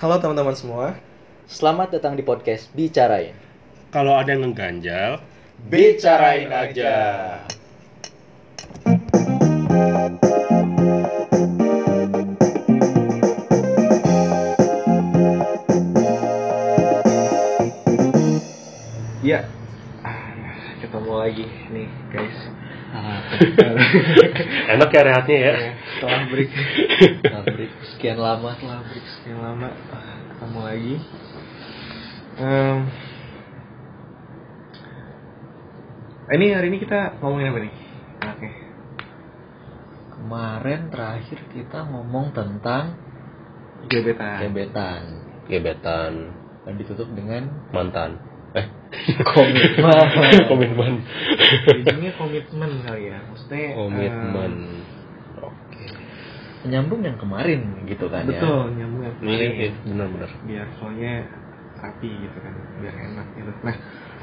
Halo teman-teman semua. Selamat datang di podcast Bicarain. Kalau ada yang ngeganjal, Bicarain aja. Ya, ah, ketemu lagi nih guys. enak ya rehatnya ya. Setelah break, Pabrik sekian lama. setelah break sekian lama, ketemu lagi. Em, ini hari ini kita ngomongin apa nih? Oke. Kemarin terakhir kita ngomong tentang Gebetan. gebetan Gebetan dan ditutup dengan mantan. Eh, komitmen. komitmen. Ujungnya komitmen kali ya. Maksudnya Komitmen. Oke. Menyambung yang kemarin gitu kan ya. betul nyambung yang kemarin. iya, benar-benar. biar soalnya rapi gitu kan biar enak gitu nah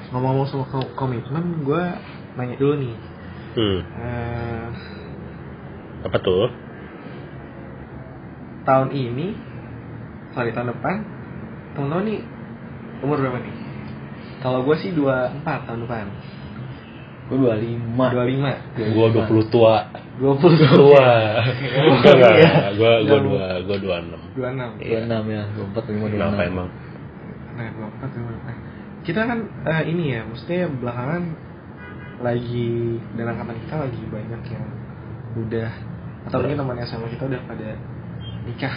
ngomong-ngomong soal ko- komitmen gue nanya dulu nih Hmm. Eh, Apa tuh? tahun ini sorry tahun depan temen-temen nih umur berapa nih kalau gue sih 24 tahun depan Gue 25. 25 Gua 20 tua. 20 Tua. Enggak, enggak, Iya. enggak. Gua gua Enggak, dua, gua 26. 26 Iya. 26 ya, 24 25 26. Kenapa emang? Nah, 24 25. Nah, kita kan eh, ini ya, maksudnya belakangan lagi dan angkatan kita lagi banyak yang udah atau mungkin teman SMA kita udah pada nikah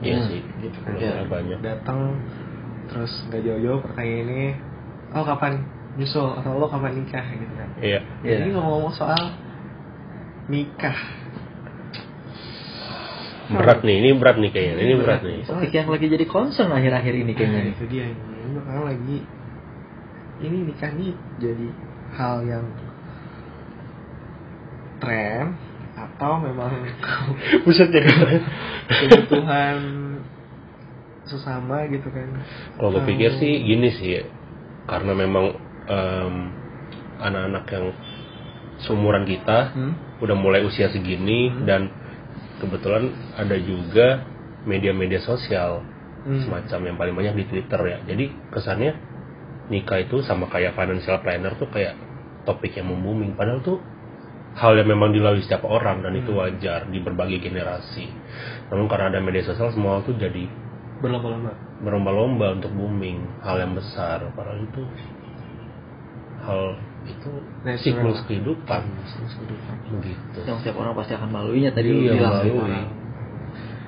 Iya Hmm. sih. gitu kan. Iya, banyak. Datang terus nggak jauh-jauh pertanyaannya, oh kapan nyusul atau lo kapan nikah gitu kan. Iya. Ya, Jadi ngomong-ngomong soal nikah. Berat nih, ini berat nih kayaknya. Ini berat nih. Topik yang lagi jadi concern akhir-akhir ini Nah, kayaknya. itu dia ini belakangan lagi ini nikah nih jadi hal yang tren atau memang Buset jadi. kebutuhan sesama gitu kan Kalau gue pikir sih gini sih, karena memang em, anak-anak yang seumuran kita hmm? Udah mulai usia segini dan kebetulan ada juga media-media sosial Hmm. semacam yang paling banyak di Twitter ya. Jadi kesannya nikah itu sama kayak financial planner tuh kayak topik yang membooming. Padahal tuh hal yang memang dilalui setiap orang dan itu Hmm. wajar di berbagai generasi. Namun karena ada media sosial semua tuh jadi berlomba-lomba berlomba-lomba untuk booming hal yang besar padahal itu hal itu siklus kehidupan Siklus kehidupan. begitu Yang setiap orang pasti akan maluinya tadi lu Iya, bilang. malu. Setiap orang.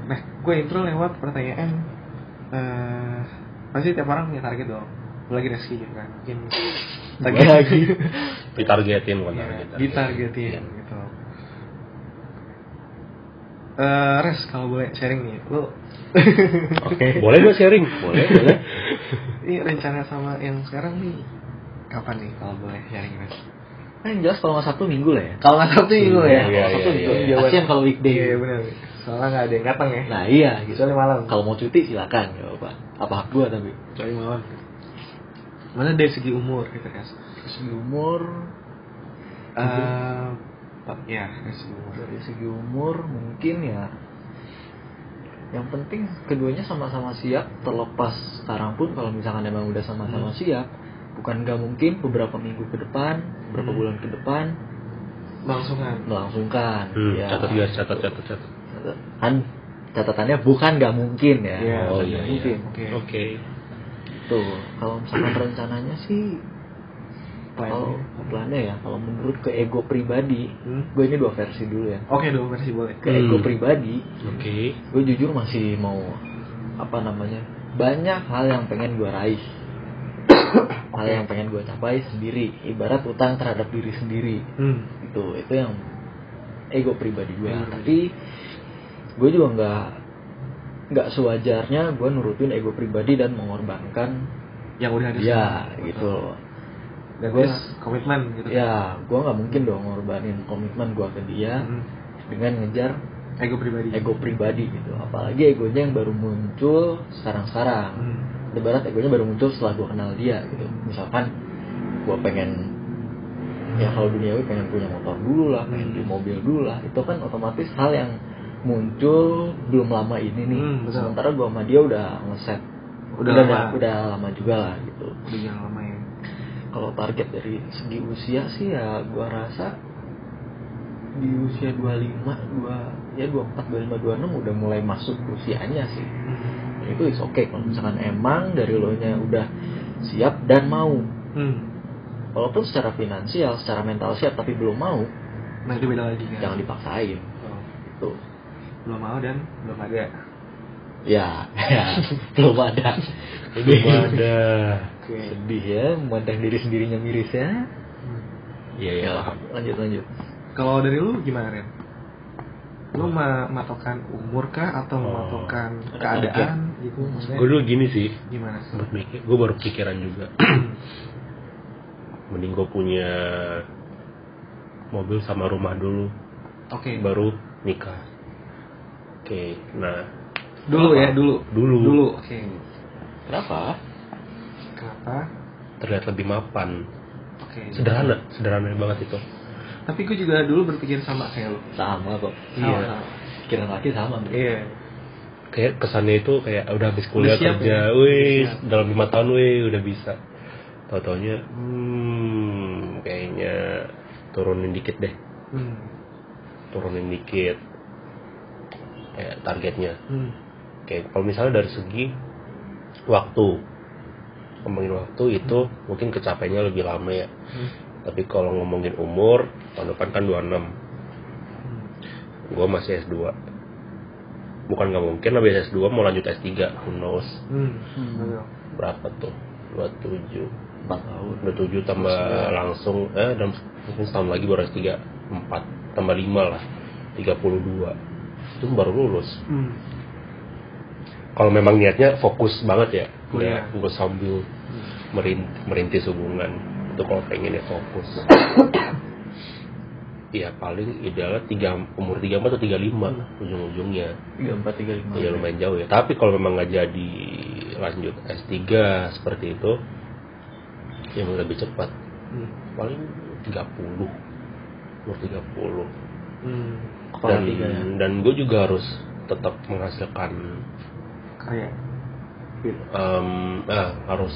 nah gue intro lewat pertanyaan eh pasti tiap orang punya target dong lagi Reski gitu kan mungkin Gua lagi. ditargetin bukan targetan. ditargetin Iya. gitu. Eh, Res kalau boleh sharing nih, lu oke boleh gue sharing boleh boleh ini rencana sama yang sekarang nih kapan nih kalau boleh sharing Res? Kan yang jelas kalau nggak Sabtu Minggu lah ya. Kalau nggak Sabtu minggu Iya, ya. iya, Kalau Sabtu iya, minggu. iya. Jawaban- Kasian kalau weekday. Iya benar. Soalnya nggak ada yang datang ya. Nah iya gitu. Malam. Kalau mau cuti silakan ya apa. Apa hak gua tapi. Kecuali malam. Mana dari segi umur gitu Res? Segi umur Eh, ya dari segi umur. dari segi umur mungkin ya yang penting keduanya sama-sama siap terlepas sekarang pun kalau misalkan emang udah sama-sama Hmm. siap bukan nggak mungkin beberapa minggu ke depan beberapa Hmm. bulan ke depan Langsungan. melangsungkan hmm, ya catat guys catat catat catat kan catatannya bukan nggak mungkin ya Iya, oh iya nggak iya mungkin Oke. oke tuh kalau misalkan rencananya sih kalau plannya ya kalau menurut ke ego pribadi Hmm? gue ini dua versi dulu ya Oke dong versi boleh. ke ego Hmm. pribadi oke gue jujur masih mau apa namanya banyak hal yang pengen gue raih hal yang pengen gue capai sendiri ibarat utang terhadap diri sendiri Hmm. itu itu yang ego pribadi gue Ego tapi gue juga nggak nggak sewajarnya gue nurutin ego pribadi dan mengorbankan Yang udah ada. dia semua. gitu Dan plus komitmen gitu. ya gue nggak mungkin dong ngorbanin komitmen gue ke dia Hmm. dengan ngejar Ego pribadi. ego pribadi gitu apalagi egonya yang baru muncul sekarang-sekarang Hmm. Ibarat egonya baru muncul setelah gue kenal dia gitu. Misalkan gue pengen ya kalau duniawi pengen punya motor dulu lah pengen beli mobil dulu lah. Itu kan otomatis hal yang muncul belum lama ini nih. Hmm, betul. sementara gue sama dia udah ngeset. Udah udah, lama. udah lama juga lah gitu. Udah lama ya. kalau target dari segi usia sih ya gua rasa di usia 25 dua ya 24 25 26 udah mulai masuk usianya sih. Dan itu is oke kalau misalkan emang dari lo nya udah siap dan mau Hmm. walaupun secara finansial secara mental siap tapi belum mau Nah itu beda lagi kan. jangan dipaksain Oh, gitu belum mau dan belum ada. ya, ya belum ada belum ada Oke. sedih ya memandang diri sendirinya miris ya Hmm. iya iya ya lanjut lanjut Kalau dari lu gimana Ren? Lu ma- matokan umur kah atau Oh. matokan Ada keadaan gitu? Gue dulu gini sih gimana sih? buat mikir gue baru pikiran juga mending gue punya mobil sama rumah dulu Oke. baru nikah oke nah Dulu ya, dulu. dulu Dulu. Oke. kenapa Kenapa? terlihat lebih mapan Oke. sederhana sederhana banget itu Tapi gue juga dulu berpikir sama kayak lu. sama kok Iya. Pikiran laki sama. Iya. Kayak kesannya itu kayak udah habis kuliah siap kerja, ya? wih Udah dalam lima tahun wih udah bisa. Tahu taunya, hmm, kayaknya turunin dikit deh, Hmm. turunin dikit kayak targetnya. Hmm. Kayak kalau misalnya dari segi waktu, ngomongin waktu itu mungkin kecapainya lebih lama ya. Hmm. Tapi kalau ngomongin umur, tahun depan kan 26 Hmm. Gue masih S2 Bukan nggak mungkin habis S2 mau lanjut S3 Who knows Hmm. Hmm. Betul. Berapa tuh? 27 empat tahun 27 tambah langsung Eh dalam mungkin setahun lagi baru S3 4 Tambah 5 lah 32 Itu baru lulus Hmm. Kalau memang niatnya fokus banget ya Kuliah. Gue sambil merin- merintis hubungan Itu kalau pengennya fokus Iya paling idealnya tiga, umur 34 atau 35 ujung-ujungnya tiga empat tiga lima Iya lumayan jauh ya. Tapi kalau memang nggak jadi lanjut S3 seperti itu, ya mau lebih cepat. Hmm. Paling 30 umur 30 Hmm. kepala dan tiga ya dan gue juga harus tetap menghasilkan Karya. Em, ah, harus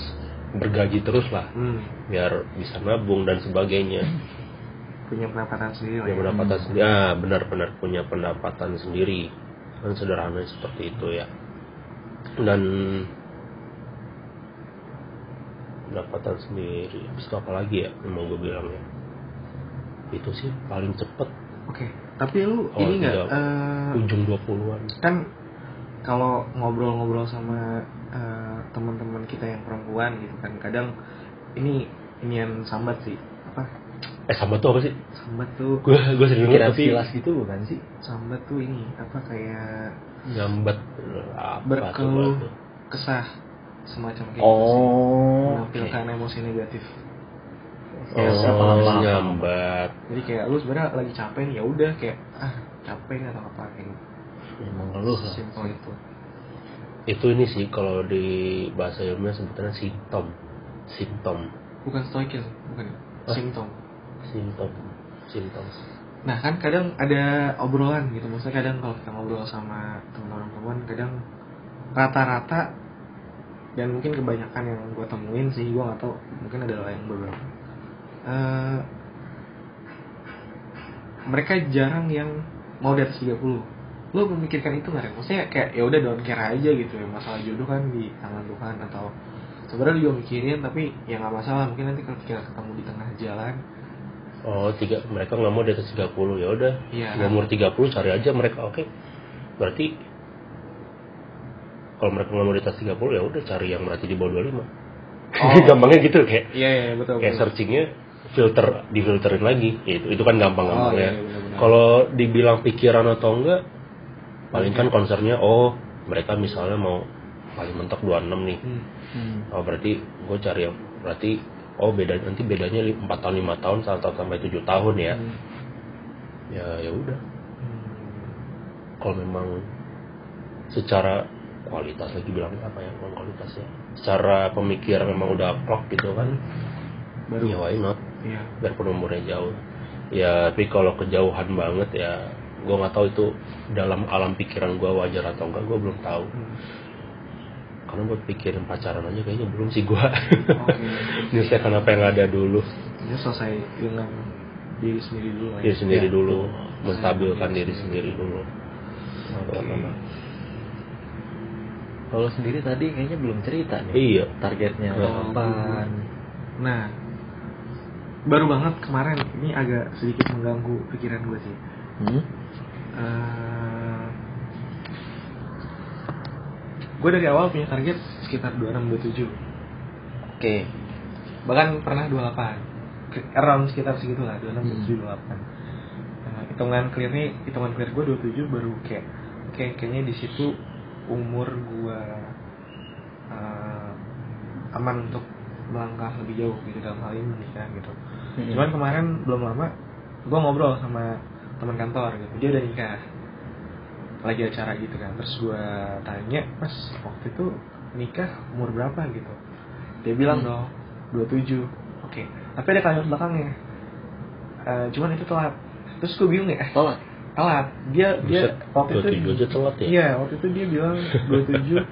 bergaji terus lah Hmm. biar bisa nabung dan sebagainya Punya pendapatan sendiri punya ya. pendapatan sendiri. Ah benar-benar punya pendapatan sendiri. Kan sederhana seperti itu ya. Dan pendapatan sendiri. Habis itu apa lagi ya yang mau gue bilang ya? Itu sih paling cepet. Oke. Tapi lu Oh, ini nggak eh, ujung 20-an kan kalau ngobrol-ngobrol sama eh, teman-teman kita yang perempuan gitu kan kadang ini inian sambat sih. Apa eh sama tuh apa sih? Sambat tuh. Gue gue sering dengar tapi sekilas gitu bukan sih? Sambat tuh ini apa kayak nyambat apa berkeluh kesah semacam kayak gitu sih. Oh menampilkan emosi negatif. Oh, siapa lama. nyambat jadi kayak lu sebenarnya lagi capek nih ya udah kayak ah capek atau apa kayak gitu. emang ngeluh lah simpel itu. Itu ini sih kalau di bahasa ilmiah sebetulnya simptom. Simptom. Bukan stoikil bukan. Hah? simptom simptom simptom Nah kan kadang ada obrolan gitu. Maksudnya kadang kalau kita ngobrol sama teman-teman perempuan Kadang rata-rata Dan mungkin kebanyakan yang gue temuin sih Gue gak tau Mungkin ada yang beberapa. Eh, Mereka jarang yang mau di atas 30 Lo memikirkan itu gak Ren? Maksudnya kayak ya udah don't care aja gitu ya. Masalah jodoh kan di tangan Tuhan Atau sebenarnya juga mikirin Tapi ya gak masalah. Mungkin nanti kalau kita ketemu di tengah jalan oh tiga mereka nggak mau di atas 30 ya udah Iya. Di umur 30 cari aja mereka oke berarti kalau mereka nggak mau di atas 30 ya udah cari yang berarti di bawah 25 Oh. gampangnya gitu kayak Iya iya betul kayak betul. searchingnya filter difilterin lagi ya itu itu kan gampang Oh, gampangnya iya, iya, benar-benar. kalau dibilang pikiran atau enggak paling kan concernnya oh mereka misalnya mau paling mentok 26 nih Hmm. Hmm. oh berarti gue cari yang berarti oh beda nanti bedanya 4 tahun 5 tahun 1 tahun sampai 7 tahun ya Hmm. ya ya udah Hmm. kalau memang secara kualitas lagi bilang apa ya bukan kualitas ya secara pemikiran memang udah klok gitu kan baru ya why not iya biarpun umurnya jauh ya tapi kalau kejauhan banget ya gue nggak tahu itu dalam alam pikiran gue wajar atau enggak gue belum tahu Hmm. Karena buat pikirin pacaran aja kayaknya belum sih gue Oke. menyelesaikan apa yang ada dulu Ini selesai dengan diri sendiri dulu ya. diri sendiri Ya. dulu menstabilkan diri sendiri dulu Oke. Kalau sendiri tadi kayaknya belum cerita nih. iya Targetnya Oh. Nah, baru banget kemarin ini agak sedikit mengganggu pikiran gue sih. Hmm? Eh, gue dari awal punya target sekitar 26 27 Oke. bahkan pernah 28 Ke- around sekitar segitulah 26 Hmm. 27 28 Nah, hitungan clearnya hitungan clear gue 27 baru kayak oke kayaknya di situ umur gue eh, aman untuk melangkah lebih jauh gitu dalam hal ini menikah gitu Hmm. cuman kemarin belum lama gue ngobrol sama teman kantor gitu dia udah nikah lagi acara gitu kan. Terus gue tanya mas waktu itu nikah umur berapa? Gitu. Dia bilang Hmm. dong 27 oke. Tapi ada kalimat belakangnya. Eh, cuman itu telat. Terus gue bingung ya. Eh, Tolak. telat. Dia dia waktu itu 27 aja telat ya? iya waktu itu dia bilang 27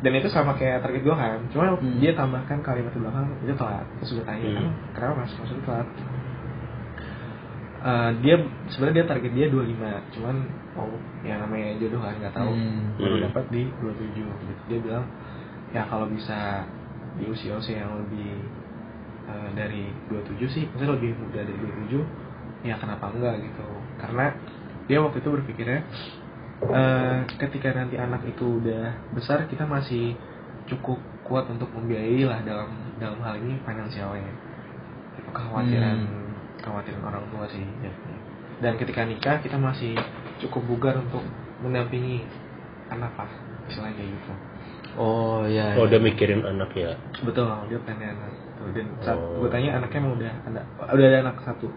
dan itu sama kayak target gue kan. Cuma Hmm. dia tambahkan kalimat di belakang itu telat. Terus gue tanya Hmm. "Emang kenapa mas? Maksudnya telat? Eh, dia sebenarnya dia target dia 25 cuman oh ya namanya jodoh kan nggak tahu. Hmm. baru Hmm. dapat di 27 gitu. Dia bilang ya kalau bisa di usia usia yang lebih eh, dari 27 sih maksudnya lebih muda dari 27 ya kenapa enggak? Gitu. Karena dia waktu itu berpikirnya eh, ketika nanti anak itu udah besar kita masih cukup kuat untuk membiayai lah dalam dalam hal ini finansialnya. Itu kekhawatiran kekhawatiran orang tua sih dan ketika nikah kita masih cukup bugar untuk mendampingi anak lah istilahnya kayak gitu Oh iya. oh iya. udah mikirin anak ya betul dia pengen anak dan saat Oh. gue tanya anaknya emang udah ada udah ada anak satu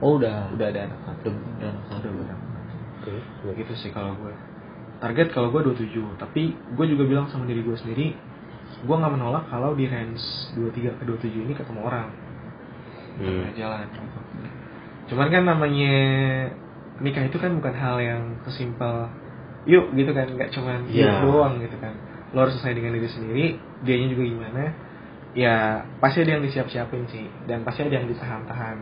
Oh udah. udah ada anak satu Udah, udah anak satu. udah ada anak satu. oke Kayak gitu sih kalau gue target kalau gue 27 tapi gue juga bilang sama diri gue sendiri gue nggak menolak kalau di range 23 ke 27 ini ketemu orang Hmm. jalan gitu. cuman kan namanya nikah itu kan bukan hal yang sesimpel yuk gitu kan nggak cuman yuk Iya. doang gitu kan. Lo harus selesai dengan diri sendiri dianya juga gimana ya pasti ada yang disiap-siapin sih dan pasti ada yang ditahan-tahan.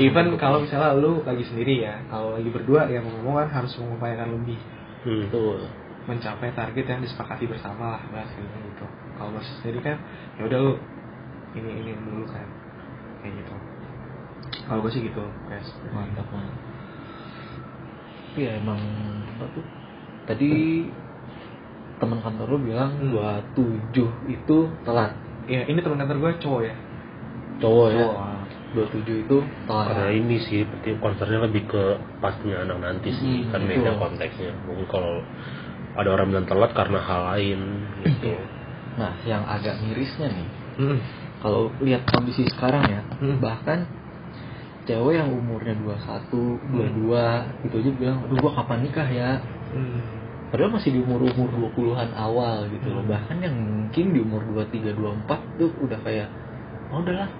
Even kalau misalnya lu lagi sendiri ya kalau lagi berdua ya mau ngomong kan harus mengupayakan lebih. Hmm. Betul. mencapai target yang disepakati bersama lah bahasanya gitu. Kalau masih sendiri kan ya udah lu ini ini dulu kan kayak gitu. Kalau gue sih gitu guys Mantap mantap. Iya emang apa tuh? Tadi teman kantor lu bilang Hmm. 27 itu telat. ya ini teman kantor gue cowok ya Cowok ya. Cowok. 27 itu telat. karena ini sih berarti concernnya lebih ke pastinya anak nanti sih Hmm, kan beda konteksnya mungkin kalau ada orang bilang telat karena hal lain gitu Nah, yang agak mirisnya nih, Mm-mm. kalau lihat kondisi sekarang ya, Hmm. bahkan cewek yang umurnya 21, 22 itu aja bilang, "Aduh, gua kapan nikah ya?" Hmm. Padahal masih di umur-umur 20-an awal gitu loh. Hmm. Bahkan yang mungkin di umur 23, 24 tuh udah kayak, "Oh, udahlah.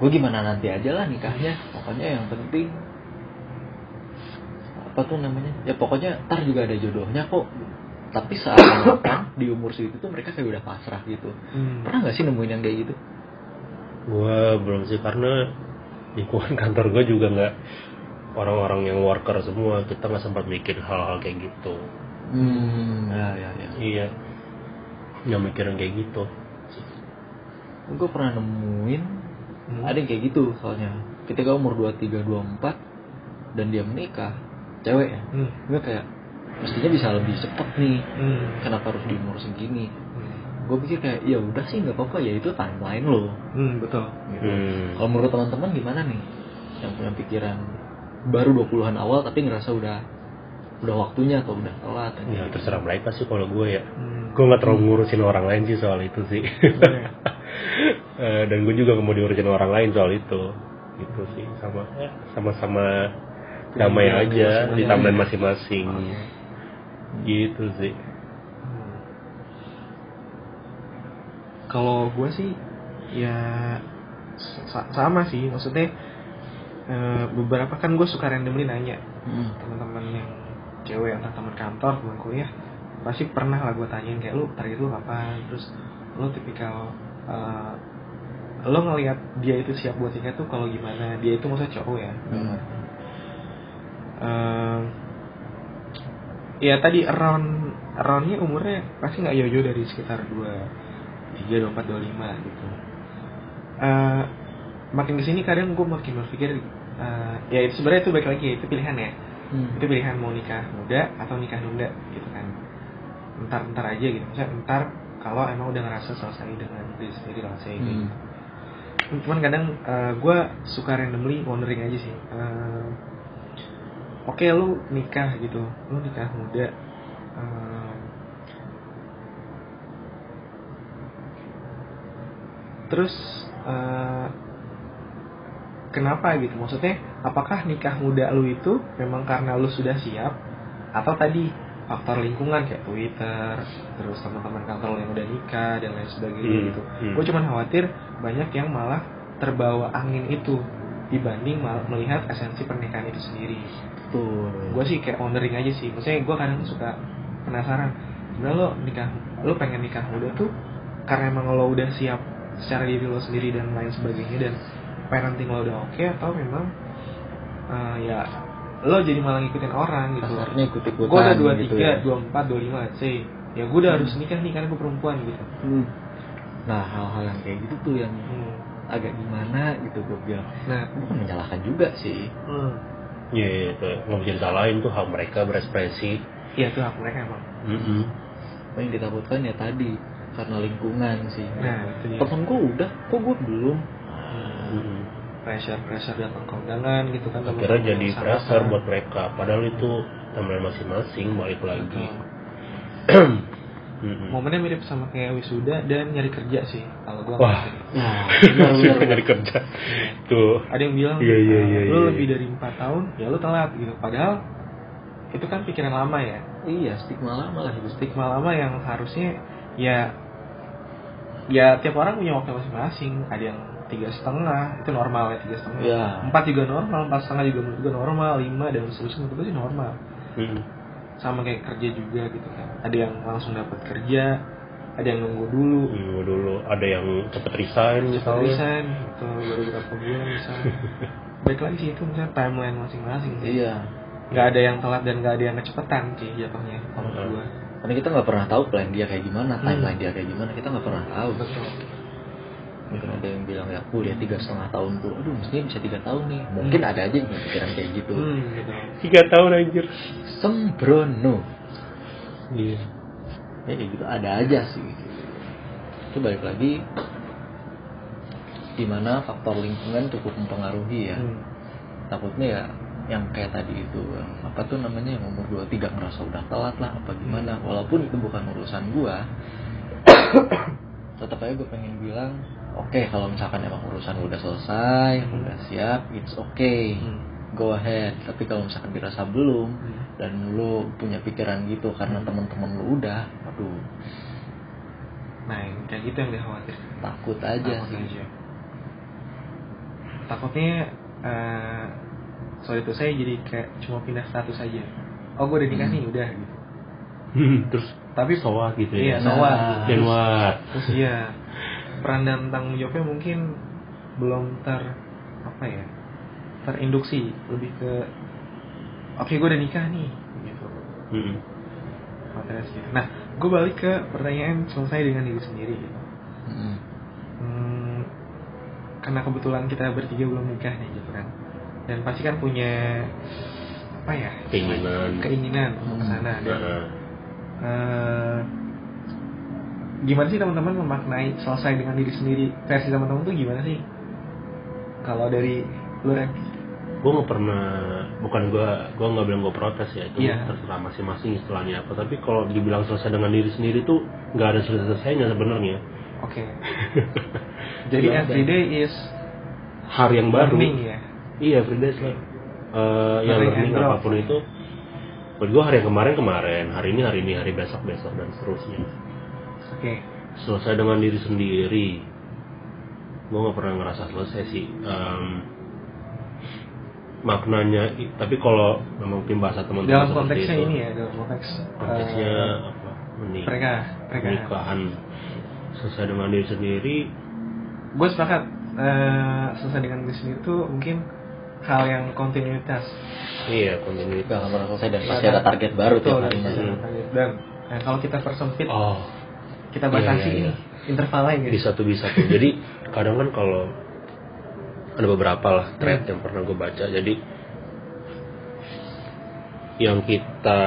Gue gimana nanti aja lah nikahnya. Pokoknya yang penting apa tuh namanya? Ya pokoknya ntar juga ada jodohnya kok." Tapi saat makan di umur segitu tuh mereka kayak udah pasrah gitu. Hmm. Pernah nggak sih nemuin yang kayak gitu? gue belum sih karena lingkungan kantor gue juga nggak orang-orang yang worker semua kita nggak sempat bikin hal-hal kayak gitu Hmm, ya ya ya. iya nggak mikirin kayak gitu Gue pernah nemuin Hmm. ada yang kayak gitu soalnya. Ketika umur 23, 24 dan dia menikah, cewek ya. Hmm. Gue kayak mestinya bisa lebih cepet nih. Hmm. Kenapa harus di umur segini? Hmm. Gue pikir kayak ya udah sih nggak apa-apa ya itu timeline lo. Hmm, betul Gitu. hmm. Kalau menurut teman-teman gimana nih? Yang punya pikiran baru 20-an awal tapi ngerasa udah udah waktunya atau udah telat ya terserah mereka sih kalau gue ya Hmm. gue nggak terlalu ngurusin orang lain sih soal itu sih Iya. Eh, dan gue juga nggak mau diurusin orang lain soal itu gitu sih sama ya, sama-sama damai Iya, aja masing-masing di aja. timeline masing-masing gitu sih Hmm. Kalau gue sih ya sa- sama sih. Maksudnya eh, beberapa kan gue suka randomly nanya. Hmm. teman-teman yang cewek atau teman kantor teman kuliah pasti pernah lah gue tanyain kayak lu target lu kapan terus lu tipikal eh, lo ngelihat dia itu siap buat nikah tuh kalau gimana? Dia itu maksudnya cowok ya? Hmm. Eh, ya tadi around aroundnya umurnya pasti nggak jauh-jauh dari sekitar dua tiga dua empat dua lima gitu. Eh, makin ke sini kadang gue makin berpikir eh, ya itu sebenarnya itu baik lagi itu pilihan ya. Hmm. itu pilihan mau nikah muda atau nikah nunda gitu kan. Entar entar aja gitu. Misalnya entar kalau emang udah ngerasa selesai dengan diri sendiri lah saya Hmm. gitu cuman kadang gue suka randomly wondering aja sih Eh, oke lu nikah gitu lu nikah muda Eh, terus eh, kenapa gitu? Maksudnya apakah nikah muda lu itu memang karena lu sudah siap? Atau tadi faktor lingkungan kayak Twitter terus teman-teman kantor lu yang udah nikah dan lain sebagainya Hmm, gitu. hmm. gue cuman khawatir banyak yang malah terbawa angin itu dibanding mal- melihat esensi pernikahan itu sendiri. Betul. gue sih kayak wondering aja sih. Maksudnya gue kadang suka penasaran sebenarnya lo nikah lo pengen nikah muda tuh karena emang lo udah siap secara diri lo sendiri dan lain sebagainya dan parenting lo udah oke atau memang eh, ya lo jadi malah ngikutin orang gitu Kasarnya ikut-ikutan gue udah dua gitu tiga ya. dua empat dua lima sih ya gue udah harus nikah nih karena gue perempuan gitu Hmm. Nah hal-hal yang kayak gitu tuh yang Hmm. agak gimana gitu gue bilang. nah Bukan menyalahkan juga sih. hmm. Iya, iya, itu nggak bisa disalahin tuh hak mereka berekspresi. iya tuh hak mereka emang Mm-mm. Apa yang ditakutkan ya tadi karena lingkungan sih. nah itu Temen gue udah, kok gue belum. Mm-mm. pressure pressure datang ke undangan gitu kan Akhirnya jadi yang sama. pressure buat mereka. Padahal itu teman masing-masing balik lagi. Mm-mm. momennya mirip sama kayak wisuda dan nyari kerja sih kalau gua Wah. Nah, Benar nyari kerja. Tuh. ada yang bilang Iya, iya, eh, iya, lu iya. lebih dari empat tahun ya lu telat gitu padahal itu kan pikiran lama ya iya stigma lama lah itu. stigma lama yang harusnya ya ya tiap orang punya waktu masing-masing ada yang tiga setengah itu normal ya tiga setengah Iya. empat juga normal empat setengah juga menurut gua normal lima dan seterusnya menurut gua sih normal Mm-mm. sama kayak kerja juga gitu kan ada yang langsung dapat kerja ada yang nunggu dulu Dulu dulu ada yang cepet resign misalnya. resign atau baru berapa bulan misalnya baik lagi sih itu misalnya timeline masing-masing sih Iya. nggak ada yang telat dan nggak ada yang kecepatan sih jatuhnya kalau Hmm. gua Karena kita nggak pernah tahu plan dia kayak gimana, Hmm. timeline dia kayak gimana, kita nggak pernah tahu. betul Mungkin ada yang bilang ya kuliah tiga setengah tahun tuh, aduh mestinya bisa tiga tahun nih. Mungkin ada aja yang pikiran kayak gitu. hmm, Tiga tahun anjir. Sembrono. Iya. Ya kayak gitu ada aja sih. Itu balik lagi di mana faktor lingkungan cukup mempengaruhi ya. Hmm. Takutnya ya yang kayak tadi itu apa tuh namanya yang umur 23 ngerasa udah telat lah apa gimana. Walaupun itu bukan urusan gua tetap aja gue pengen bilang oke kalau misalkan emang urusan udah selesai udah siap it's okay. Hmm. go ahead. Tapi kalau misalkan dirasa belum Hmm. dan lu punya pikiran gitu karena teman-teman lu udah aduh nah kayak gitu yang dikhawatir. Takut aja Takut sih. aja. takutnya eh sorry itu saya jadi kayak cuma pindah status aja oh gue udah nikah Hmm. nih udah gitu Terus tapi soak gitu iya ya. soal Nah. What? terus iya peran dan tanggung jawabnya mungkin belum ter apa ya terinduksi lebih ke oke gue udah nikah nih gitu. Material segitu. nah gue balik ke pertanyaan selesai dengan diri sendiri gitu Mm-mm. Hmm, karena kebetulan kita bertiga belum nikah nih dan pasti kan punya apa ya Keinginan. keinginan untuk ke sana dan Nah, eh, gimana sih teman-teman memaknai selesai dengan diri sendiri versi teman-teman tuh gimana sih? Kalau dari lu Ren? gue nggak pernah bukan gue gue nggak bilang gue protes ya itu Iya. terserah masing-masing istilahnya apa. Tapi kalau dibilang selesai dengan diri sendiri tuh nggak ada selesai selesainya sebenarnya. Oke. Jadi Gimana, everyday is hari yang baru. ya iya is like, eh, yang growth. apa pun itu buat gue hari yang kemarin kemarin hari ini hari ini hari besok besok dan seterusnya. Oke. Selesai dengan diri sendiri. Gue nggak pernah ngerasa selesai sih. Em, maknanya tapi kalau memang tim bahasa teman-teman dalam konteksnya itu, ini ya dalam konteks konteksnya eh, apa? Menik- mereka mereka. pernikahan. Selesai dengan diri sendiri. Gue sepakat eh, selesai dengan diri sendiri itu mungkin hal yang kontinuitas. Iya kontinuitas. Gak akan pernah selesai dan pasti ada target baru dan harinya. pasti ada target. dan eh, kalau kita persempit oh. kita Iya, batasi iya, iya. interval lain gitu. Bisa tuh bisa tuh. Jadi kadang kan kalau ada beberapa lah thread yang pernah gue baca. Jadi yang kita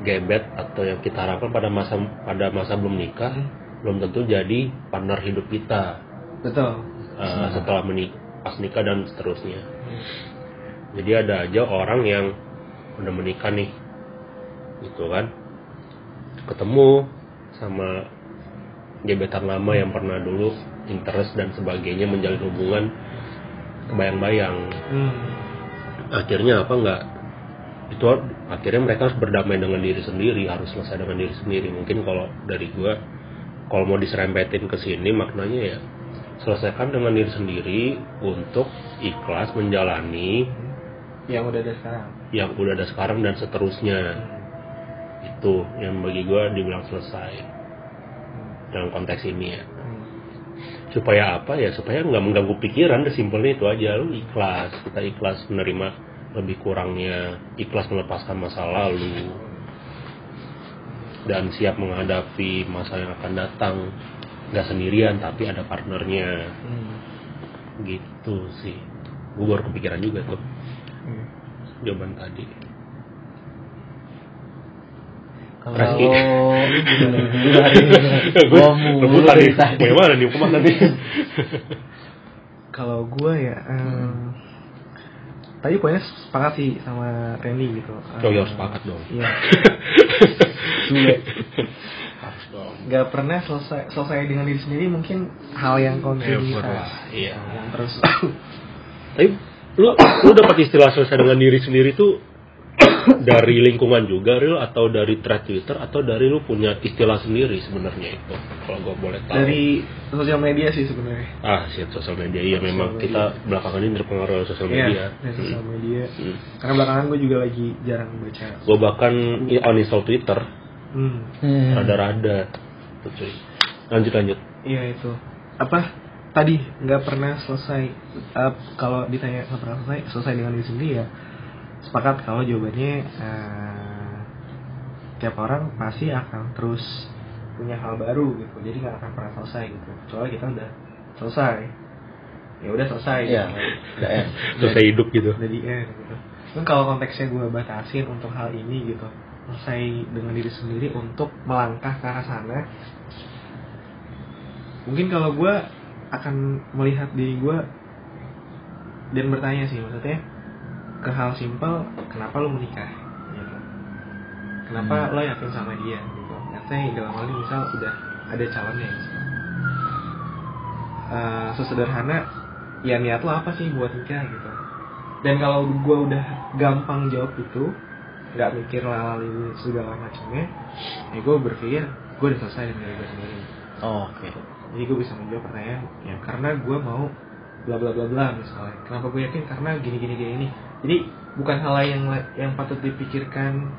gebet atau yang kita harapkan pada masa pada masa belum nikah Hmm. belum tentu jadi partner hidup kita. Betul. Uh, setelah menik pas nikah dan seterusnya. Jadi ada aja orang yang udah menikah nih gitu kan. Ketemu sama gebetan lama yang pernah dulu interest dan sebagainya menjalin hubungan kebayang-bayang. Hmm. akhirnya apa enggak? Itu akhirnya mereka harus berdamai dengan diri sendiri harus selesai dengan diri sendiri. Mungkin kalau dari gua kalau mau diserempetin ke sini maknanya ya selesaikan dengan diri sendiri untuk ikhlas menjalani yang udah ada sekarang. yang udah ada sekarang dan seterusnya. Itu yang bagi gua dibilang selesai. Dalam konteks ini ya. Hmm. supaya apa ya? Supaya nggak mengganggu pikiran simpelnya itu aja. Lu ikhlas kita ikhlas menerima lebih kurangnya ikhlas melepaskan masa lalu dan siap menghadapi masa yang akan datang nggak sendirian tapi ada partnernya. Hmm. gitu sih. Gue baru kepikiran juga tuh. Hmm. jawaban tadi. Kalau Reski. gua rebutan nih mulai tadi. mau yang mana nih ke mana nih kalau gue ya em, tadi poinnya sepakat sih sama Randy gitu. Oh ya harus sepakat dong. iya nggak pernah selesai selesai dengan diri sendiri mungkin hal yang lah, iya. yang terus. Tapi lu lu dapat istilah selesai dengan diri sendiri tuh dari lingkungan juga real atau dari thread Twitter? Atau dari lu punya istilah sendiri sebenarnya itu? Kalau gua boleh tahu. dari sosial media sih sebenarnya. Ah shit sosial media. Iya memang Sosial kita belakangan ini terpengaruh oleh sosial media. Iya, dari sosial media. Hmm. karena belakangan gue juga lagi jarang baca. Gua bahkan i- uninstall Twitter. Hmm. Hmm. Tuh, cuy. Lanjut lanjut. iya itu apa tadi nggak pernah selesai eh, kalau ditanya nggak pernah selesai selesai dengan diri sendiri ya sepakat kalau jawabannya eh, tiap orang pasti akan terus punya hal baru gitu jadi nggak akan pernah selesai gitu soalnya kita udah selesai ya udah selesai Iya. gitu. Udah end. Selesai hidup gitu. udah di end gitu kan kalau konteksnya gue batasin untuk hal ini gitu selesai dengan diri sendiri untuk melangkah ke arah sana mungkin kalau gue akan melihat diri gue dan bertanya sih maksudnya ke hal simpel kenapa lo menikah gitu. kenapa lo yakin sama dia gitu katanya dalam hal ini misal udah ada calonnya misal. Eh, sesederhana ya niat lo apa sih buat nikah gitu dan kalau gue udah gampang jawab itu nggak mikir lalali segala macamnya ya gue berpikir gue udah selesai dengan diri gue sendiri Oh, Oke. Jadi gue bisa menjawab pertanyaan ya. karena gue mau bla bla bla bla misalnya. Kenapa gue yakin? Karena gini gini gini ini jadi bukan hal lain yang yang patut dipikirkan.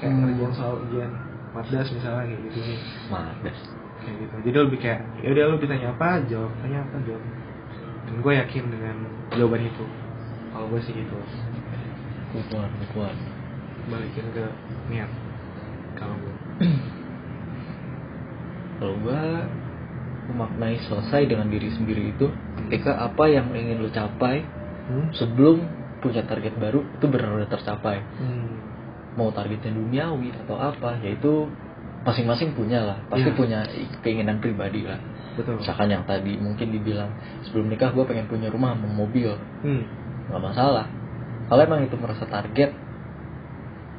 Kayak Hmm. ngerjain soal ujian Matdas misalnya kayak gitu. Nih Mades. kayak gitu. Jadi lebih kayak ya udah lu ditanya apa jawab tanya apa jawab. Dan gue yakin dengan jawaban itu. Kalau gue sih gitu. Good one, good one. balikin ke niat. Kalau gue Kalau gua memaknai selesai dengan diri sendiri itu ketika apa yang ingin lo capai hmm? sebelum punya target baru itu benar-benar tercapai. Hmm. Mau targetnya duniawi atau apa, yaitu masing-masing punya lah. Pasti Iya. punya keinginan pribadi lah. betul Misalkan yang tadi mungkin dibilang sebelum nikah gue pengen punya rumah, mau mobil, hmm. nggak masalah. Kalau emang itu merasa target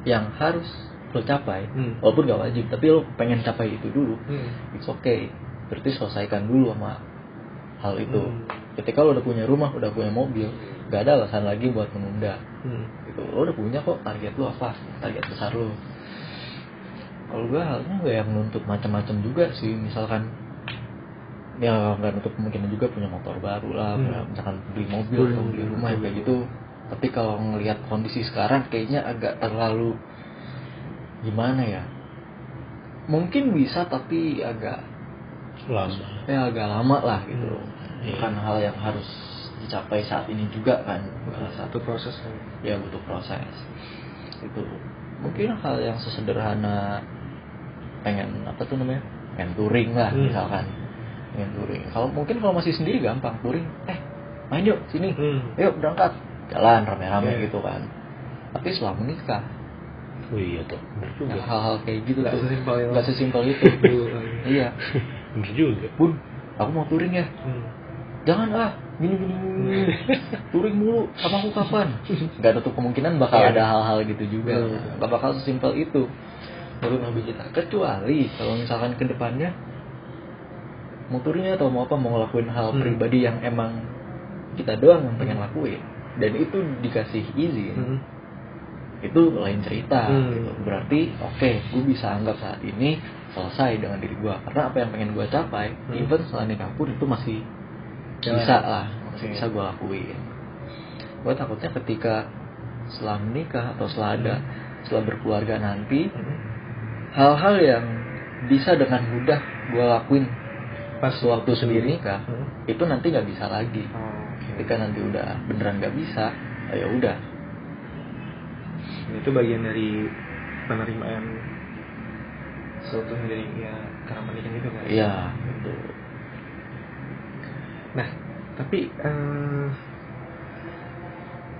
yang harus lo capai, Hmm. walaupun gak wajib, tapi lo pengen capai itu dulu, Hmm. it's okay. Berarti selesaikan dulu sama hal itu. Hmm. Ketika lo udah punya rumah, udah punya mobil, gak ada alasan lagi buat menunda. Hmm. Gitu. Lo udah punya kok target lo apa? Target besar lo. Kalau gue halnya gak yang nuntut macam-macam juga sih. Misalkan ya nggak nutup kemungkinan juga punya motor baru lah Hmm. misalkan beli mobil Beli atau beli rumah kayak gitu tapi kalau ngelihat kondisi sekarang kayaknya agak terlalu gimana ya mungkin bisa tapi agak lama. Ya agak lama lah gitu. Hmm. bukan hal yang harus dicapai saat ini juga kan. Rasa satu proses. Kan ya butuh proses. Itu mungkin hal yang sesederhana pengen apa tuh namanya? Pengen touring lah Hmm. misalkan. Pengen touring. Kalau mungkin kalau masih sendiri gampang touring. Eh main yuk sini. Hmm. yuk berangkat. Jalan rame-rame Iya. gitu kan. Tapi setelah menikah oh iya tuh hal-hal kayak gitu Nggak tuh sesimpel itu. sesimpel lagi. iya bener juga bun aku mau touring ya Hmm. jangan ah gini gini, gini. touring mulu sama aku kapan nggak tutup kemungkinan bakal Iya. ada hal-hal gitu juga Hmm. nggak bakal sesimpel itu menurut hobi kita kecuali kalau misalkan ke depannya mau touring atau mau apa mau ngelakuin hal Hmm. pribadi yang emang kita doang yang pengen lakuin dan itu dikasih izin Hmm. Itu lain cerita Hmm. gitu. berarti oke gue bisa anggap saat ini selesai dengan diri gue karena apa yang pengen gue capai Hmm. even setelah nikah pun itu masih Jalan. bisa lah masih Oke. bisa gue lakuin gue takutnya ketika setelah menikah atau setelah ada setelah berkeluarga nanti Hmm. hal-hal yang bisa dengan mudah gue lakuin pas waktu sendiri nikah Hmm. itu nanti nggak bisa lagi Oh, oke. ketika nanti udah beneran nggak bisa ya udah itu bagian dari penerimaan suatu dari ya karena pernikahan itu kan iya. Nah tapi eh,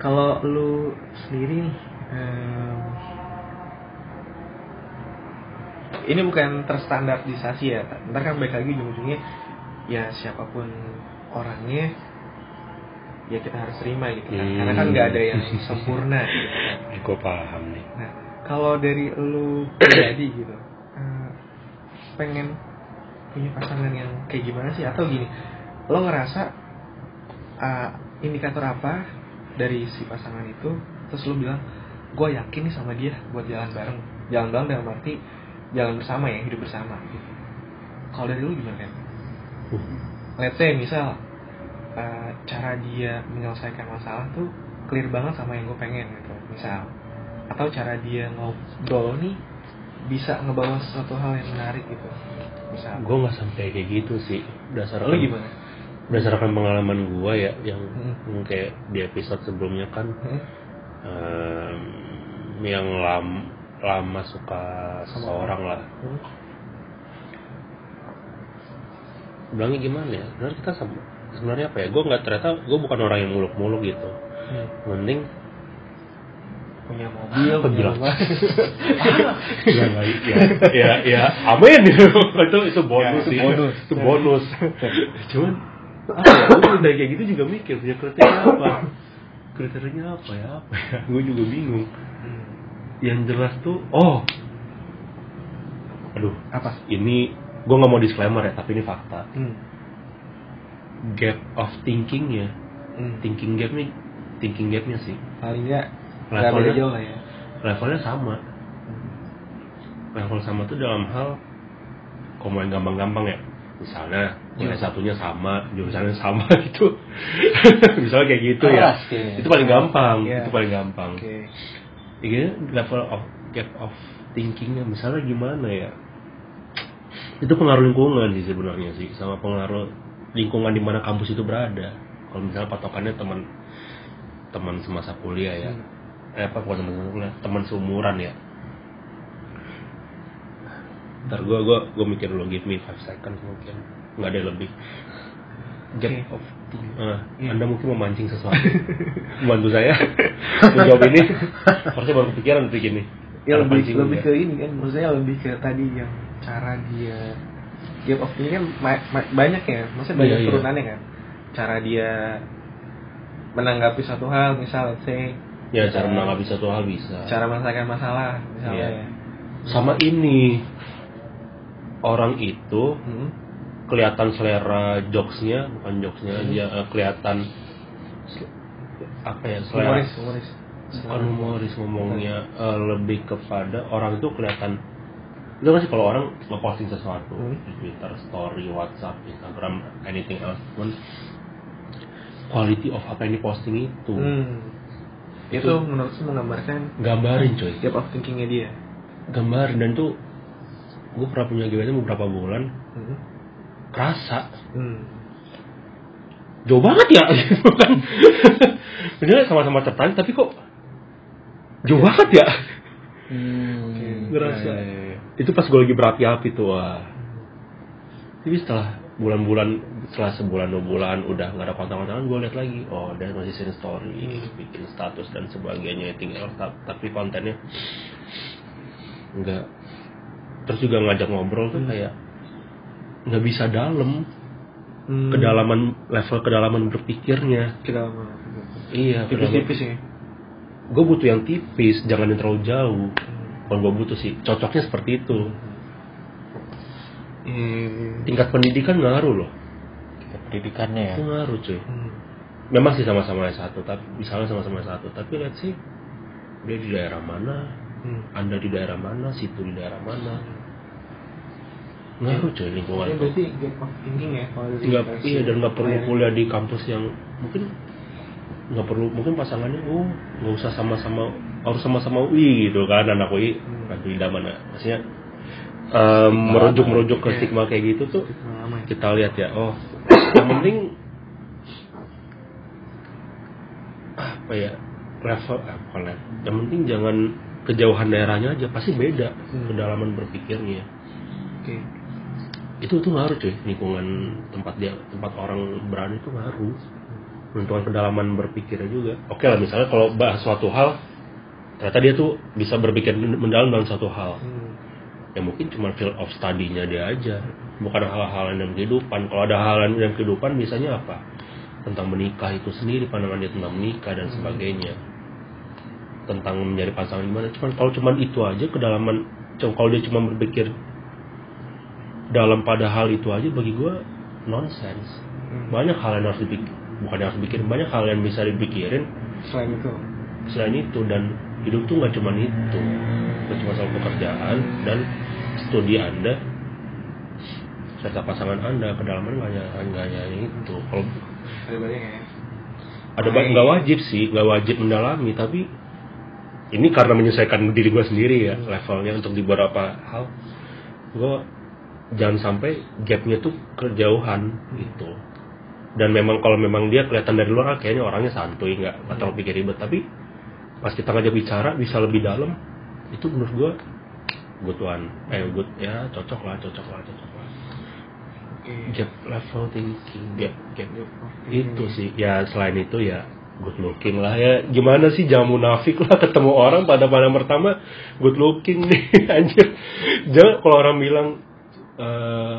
kalau lu sendiri nih em, ini bukan terstandardisasi ya ntar kan baik lagi ujung-ujungnya ya siapa pun orangnya ya kita harus terima gitu kan Hmm. karena kan nggak ada yang sempurna gitu kan. gue paham nih Nah, kalau dari lu pribadi gitu, eh, pengen punya pasangan yang kayak gimana sih? Atau gini, lo ngerasa eh, indikator apa dari si pasangan itu, terus lo bilang, gue yakin nih sama dia buat jalan bareng. Jalan bareng dalam arti jalan bersama ya, hidup bersama. Gitu. Kalau dari lu gimana kan? Let's say misal cara dia menyelesaikan masalah tuh clear banget sama yang gue pengen gitu, misal atau cara dia ngobrol nih bisa ngebawa sesuatu hal yang menarik gitu. Misal. Gue nggak sampai kayak gitu sih. Berdasarkan lo gimana? berdasarkan pengalaman gue ya yang Hmm. kayak di episode sebelumnya kan Hmm? em, yang lam, lama suka Sama seseorang lah. Hmm? bilangnya gimana ya? Sebenarnya kita sama sebenarnya apa ya? Gue nggak ternyata gue bukan orang yang muluk-muluk gitu. Hmm. mending punya mobil Apa punya rumah. Ya, ya, ya, ya, amin. Itu itu bonus Ya, itu sih. bonus. itu bonus. Cuman apa ya? Gue udah kayak gitu juga mikir punya kriteria apa? Kriterianya apa ya? Apa ya? Gue juga bingung. Hmm. yang jelas tuh oh. Aduh. Apa? Ini gue nggak mau disclaimer ya tapi ini fakta. Hmm. Gap of thinkingnya Hmm. thinking gapnya thinking gapnya sih paling nggak levelnya jauh lah ya levelnya sama Hmm. level sama tuh dalam hal kalau main gampang-gampang ya misalnya nilai Hmm. satunya sama jurusannya sama gitu misalnya kayak gitu ya Keras kayaknya. itu paling gampang Iya. itu paling gampang oke Iya, level of gap of thinkingnya misalnya gimana ya? Itu pengaruh lingkungan sih sebenarnya sih, sama pengaruh lingkungan di mana kampus itu berada. Kalau misalnya patokannya teman teman semasa kuliah ya, Hmm. eh apa bukan teman semasa kuliah, teman seumuran ya. Ntar gue gua gua mikir dulu, give me five seconds mungkin, nggak ada lebih. Gap Oke. of Ah, Iya. Anda mungkin memancing sesuatu, membantu saya menjawab ini. Harusnya baru kepikiran begini. ya Ada lebih lebih juga. ke ini kan maksudnya lebih ke tadi yang cara dia gap of thinking kan ma- ma- banyak ya maksudnya banyak Iya, iya. turunannya kan cara dia menanggapi satu hal misal say Ya cara menanggapi satu hal bisa. cara menyelesaikan masalah misalnya Iya. ya Sama ini orang itu Hmm. kelihatan selera jokesnya bukan jokesnya Hmm. aja eh, kelihatan apa ya selera humoris humoris bukan humoris ngomongnya eh, lebih kepada orang itu kelihatan Itu kan sih kalau orang ngeposting sesuatu Hmm. di Twitter, Story, WhatsApp, Instagram, anything else, cuman quality of apa yang diposting itu Hmm. Itu, menurut saya menggambarkan gambarin coy, gap of thinkingnya dia. gambarin dan tuh gue pernah punya GBT beberapa bulan Hmm. kerasa Hmm. jauh banget ya kan Sebenarnya sama-sama tertarik tapi kok jauh banget ya Hmm. Ngerasa. Ya, ya, ya. Itu pas gue lagi berapi-api tuh wah. Tapi setelah bulan-bulan setelah sebulan dua bulan udah nggak ada kontak-kontakan gue lihat lagi. Oh dia masih sering story bikin status dan sebagainya tinggal ta- tapi kontennya nggak. Terus juga ngajak ngobrol tuh kayak nggak bisa dalam. Hmm. kedalaman level kedalaman berpikirnya. Ke dalam iya tipis-tipis ya. gue butuh yang tipis jangan yang terlalu jauh. Hmm. Kalau gue butuh sih cocoknya seperti itu. Hmm. tingkat pendidikan ngaruh loh. Pendidikannya ya? Itu ngaruh cuy. Hmm. memang sih sama-sama S1 tapi misalnya sama-sama S1 tapi lihat sih dia di daerah mana Hmm. anda di daerah mana situ di daerah mana. Ngaruh cuy lingkungan Ini berarti gap of thinking ya kalau nggak iya dan nggak perlu kuliah di kampus yang mungkin nggak perlu mungkin pasangannya oh nggak usah sama-sama harus sama-sama UI gitu kan anak UI Hmm. beda mana maksudnya em, merujuk-merujuk ke Iya. stigma kayak gitu tuh Pengalaman. kita lihat ya oh yang penting apa ya level eh, bukan level. yang penting jangan kejauhan daerahnya aja pasti beda Hmm. kedalaman berpikirnya Oke. itu tuh ngaruh cuy lingkungan tempat dia tempat orang berada itu ngaruh menentukan kedalaman berpikirnya juga oke lah misalnya kalau bahas suatu hal ternyata dia tuh bisa berpikir mendalam dalam suatu hal. Hmm. ya mungkin cuma field of study-nya dia aja. Bukan hal-hal yang dalam kehidupan. Kalau ada hal yang dalam kehidupan biasanya apa? Tentang menikah itu sendiri pandangan dia tentang menikah dan sebagainya. Tentang menjadi pasangan gimana. Cuman kalau cuman itu aja kedalaman cuma- kalau dia cuma berpikir dalam pada hal itu aja bagi gua nonsense. Hmm. banyak hal yang harus dipikir bukan yang harus dipikirin banyak hal yang bisa dipikirin Selain itu. selain itu dan hidup tuh nggak cuma itu nggak cuma soal pekerjaan dan studi anda serta pasangan anda kedalaman nggak hanya nggak hanya itu. Kalau Ada banyak ya. nggak wajib sih nggak wajib mendalami tapi ini karena menyesuaikan diri gue sendiri ya levelnya untuk di beberapa hal gue jangan sampai gapnya tuh kejauhan gitu. Dan memang kalau memang dia kelihatan dari luar ah, kayaknya orangnya santuy nggak nggak terlalu pikir ribet. Tapi pas kita ngajak bicara bisa lebih dalam. Itu menurut gue good one. Eh good ya cocok lah cocok lah cocok lah. Gap level thinking. Gap gap. Itu sih ya selain itu ya good looking lah ya. Gimana sih jangan munafik lah ketemu orang pada pada pertama good looking nih anjir. Jangan kalau orang bilang eh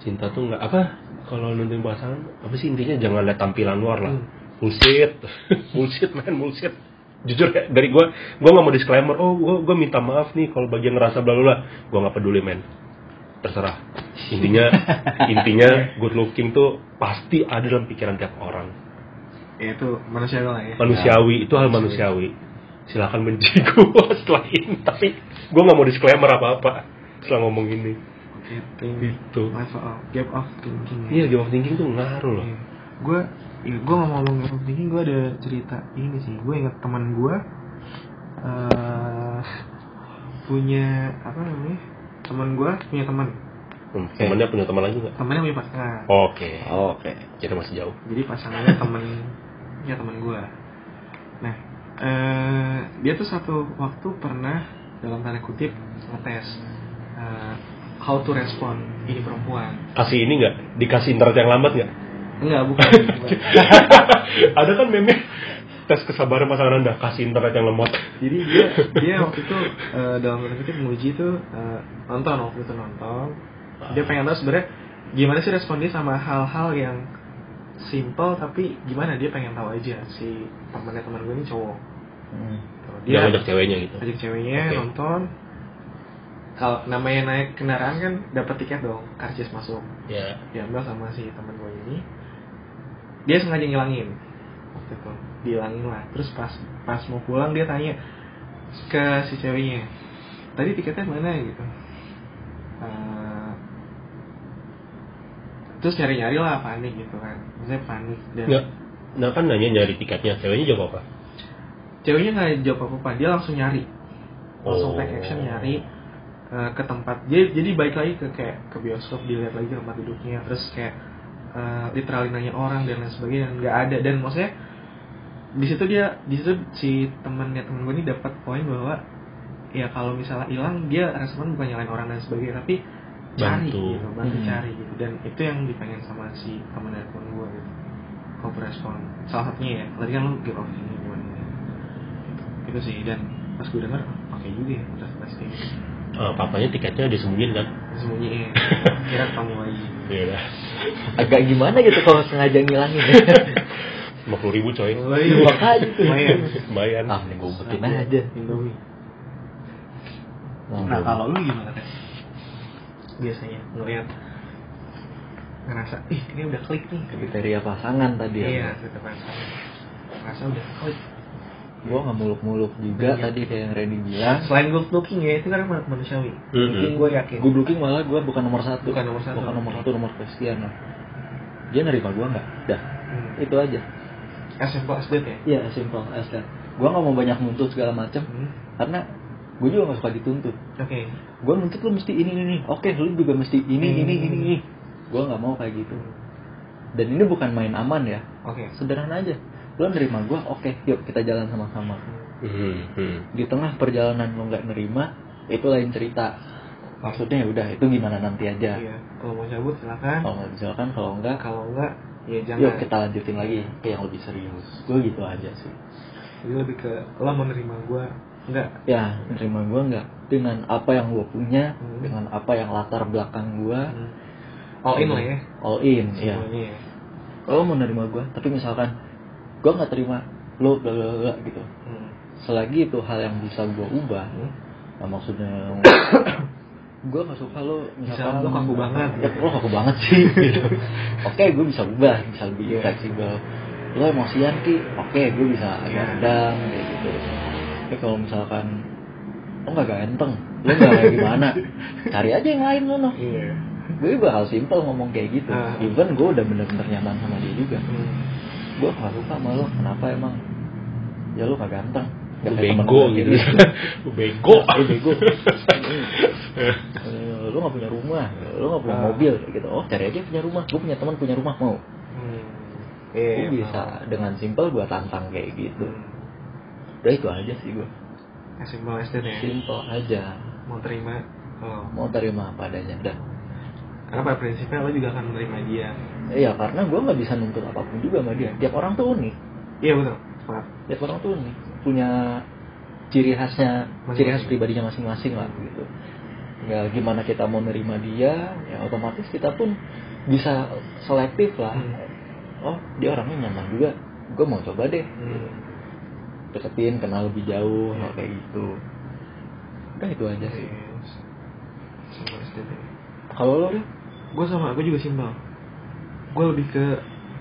cinta tuh nggak apa? Kalau nentuin pasangan apa sih intinya? Jangan lihat tampilan luar lah. Hmm. bullshit. Bullshit man bullshit jujur ya dari gue gue nggak mau disclaimer oh gue gue minta maaf nih kalau bagian ngerasa bla bla bla. Gue nggak peduli men. Terserah. Intinya intinya good looking tuh pasti ada dalam pikiran tiap orang. Ya itu manusia lah ya. manusiawi itu hal manusiawi. Silakan benci gue setelah ini tapi gue nggak mau disclaimer apa apa setelah ngomong ini. Itu. level of gap of thinking. iya game of thinking tuh ngaruh loh. Gue, ya, gue ngomong-ngomong gap of thinking, gue ada cerita ini sih. Gue inget teman gue eh punya apa namanya? Teman gue punya teman. Hmm, temannya punya teman lagi nggak Temannya punya pasangan. oke oke jadi masih jauh Jadi pasangannya temen ya teman gue. Nah, eh dia tuh satu waktu pernah dalam tanda kutip ngetes eh, how to respond ini perempuan. kasih ini nggak dikasih internet yang lambat nggak Enggak, bukan. bukan. ada kan meme tes kesabaran pasangan anda kasih internet yang lemot Jadi dia dia waktu itu eh, dalam tanda kutip menguji itu eh, nonton waktu itu nonton. Dia pengen tahu sebenarnya gimana sih respon dia sama hal-hal yang simple tapi gimana dia pengen tahu aja si temannya teman gue ini cowok. Hmm. dia ngajak ceweknya gitu ajak ceweknya Oke. nonton. Kalau namanya naik kendaraan kan dapat tiket dong, karcis masuk. ya Diambil sama si teman gue ini dia sengaja ngilangin. Waktu itu. Dihilangin lah. Terus pas pas mau pulang dia tanya ke si ceweknya tadi tiketnya mana? Gitu. Uh, terus nyari nyari lah panik gitu kan. Saya panik dan nggak nah kan nanya nyari tiketnya. Ceweknya jawab apa? Ceweknya nggak jawab apa apa dia langsung nyari. Langsung oh. take action oh. nyari eh, ke tempat. Jadi jadi baik lagi ke kayak ke bioskop dilihat lagi tempat duduknya. Terus kayak eh, literally nanya orang dan lain sebagainya dan nggak ada dan maksudnya di situ dia di situ si temennya temen gue ini dapat poin bahwa ya kalau misalnya hilang dia respon bukan nyalain orang dan sebagainya tapi cari Bantu. gitu bantu Hmm. cari gitu dan itu yang dipengen sama si temen dari temen gue gitu kau respon salah satunya ya tadi kan lu give off ini gimana gitu. itu sih dan pas gue denger oke juga ya udah pasti Eh, papanya tiketnya disembunyiin kan? sembunyiin kira kamu lagi Iya dah. agak gimana gitu kalau sengaja ngilangin? Lima puluh ribu coy. oh iya. Makanya tuh lumayan. Lumayan. ah nih gue umpetin aja. Indomie. Nah, nah kalau lu gimana kan biasanya ngeliat. Ngerasa ih ini udah klik nih. Kriteria pasangan tadi ya iya gitu kan ngerasa udah klik gue nggak muluk-muluk juga Iya. tadi kayak yang Randy bilang. Selain good looking ya itu kan ma- manusiawi. Mm-mm. mungkin gue yakin. Gue looking malah gue bukan nomor satu. Bukan nomor satu. bukan nomor satu nomor Christian lah. Dia nerima gue nggak? Dah. Hmm. itu aja. As simple as that ya? Iya simple as that. Gue nggak mau banyak nuntut segala macam hmm. karena gue juga nggak suka dituntut. Oke. Gue nuntut lu mesti ini ini, ini. Oke lu juga mesti ini Hmm. ini ini ini. Gue nggak mau kayak gitu. Dan ini bukan main aman ya. Oke. Sederhana aja lu nerima gue oke yuk kita jalan sama-sama. Hmm, hmm. di tengah perjalanan lo nggak nerima itu lain cerita. Maksudnya ya udah itu gimana nanti aja? Iya kalau mau cabut silakan. Kalau nggak misalkan kalau enggak? Kalau enggak ya jangan. Yuk kita lanjutin lagi ke yang lebih serius. Gue gitu aja sih. Jadi lebih ke lo mau nerima gue enggak? Ya nerima gue nggak dengan apa yang gue punya Hmm. dengan apa yang latar belakang gue hmm. all in lah ya. All in ya semuanya ya. Kalau mau nerima gue tapi misalkan gue nggak terima lo bla bla bla gitu hmm. selagi itu hal yang bisa gue ubah Hmm. nah, maksudnya gue gak suka lo Misalkan lo kaku banget. ya, lo kaku banget sih gitu. oke gue bisa ubah bisa lebih Iya. fleksibel lo emosian ki oke gue bisa agak Iya. redam kayak gitu tapi kalau misalkan lo gak ganteng lo gak kayak gimana cari aja yang lain lo no iya gue bakal simpel ngomong kayak gitu Ah. even gue udah bener-bener nyaman sama dia juga hmm. Gue gak suka sama lo kenapa emang ya lo gak ganteng Gak bego gue gitu. gitu bego. Lu bego. Eh, lu gak punya rumah, lu gak punya mobil gitu. Oh, cari aja punya rumah. Gue punya teman punya rumah mau. Hmm. Gue Iya, bisa dengan simpel gue tantang kayak gitu. Hmm. Udah itu aja sih gue. That ya Simpel aja. mau terima kalau Mau terima apa adanya. Udah. Karena pada prinsipnya lo juga akan menerima dia Iya, karena gue nggak bisa nuntut apa pun juga sama dia. Tiap orang tuh unik. iya betul sepakat Tiap orang tuh unik. Punya ciri khasnya, ciri khas pribadinya masing-masing lah gitu. Ya gimana kita mau nerima dia, ya otomatis kita pun bisa selektif lah. Hmm. Oh, dia orangnya nyaman juga. Gue mau coba deh. Hmm. Deketin, kenal lebih jauh, Iya. kayak gitu. Udah itu aja sih. Yes. Simple as that ya Kalau lo deh, gue sama gue juga simpel. Gue lebih ke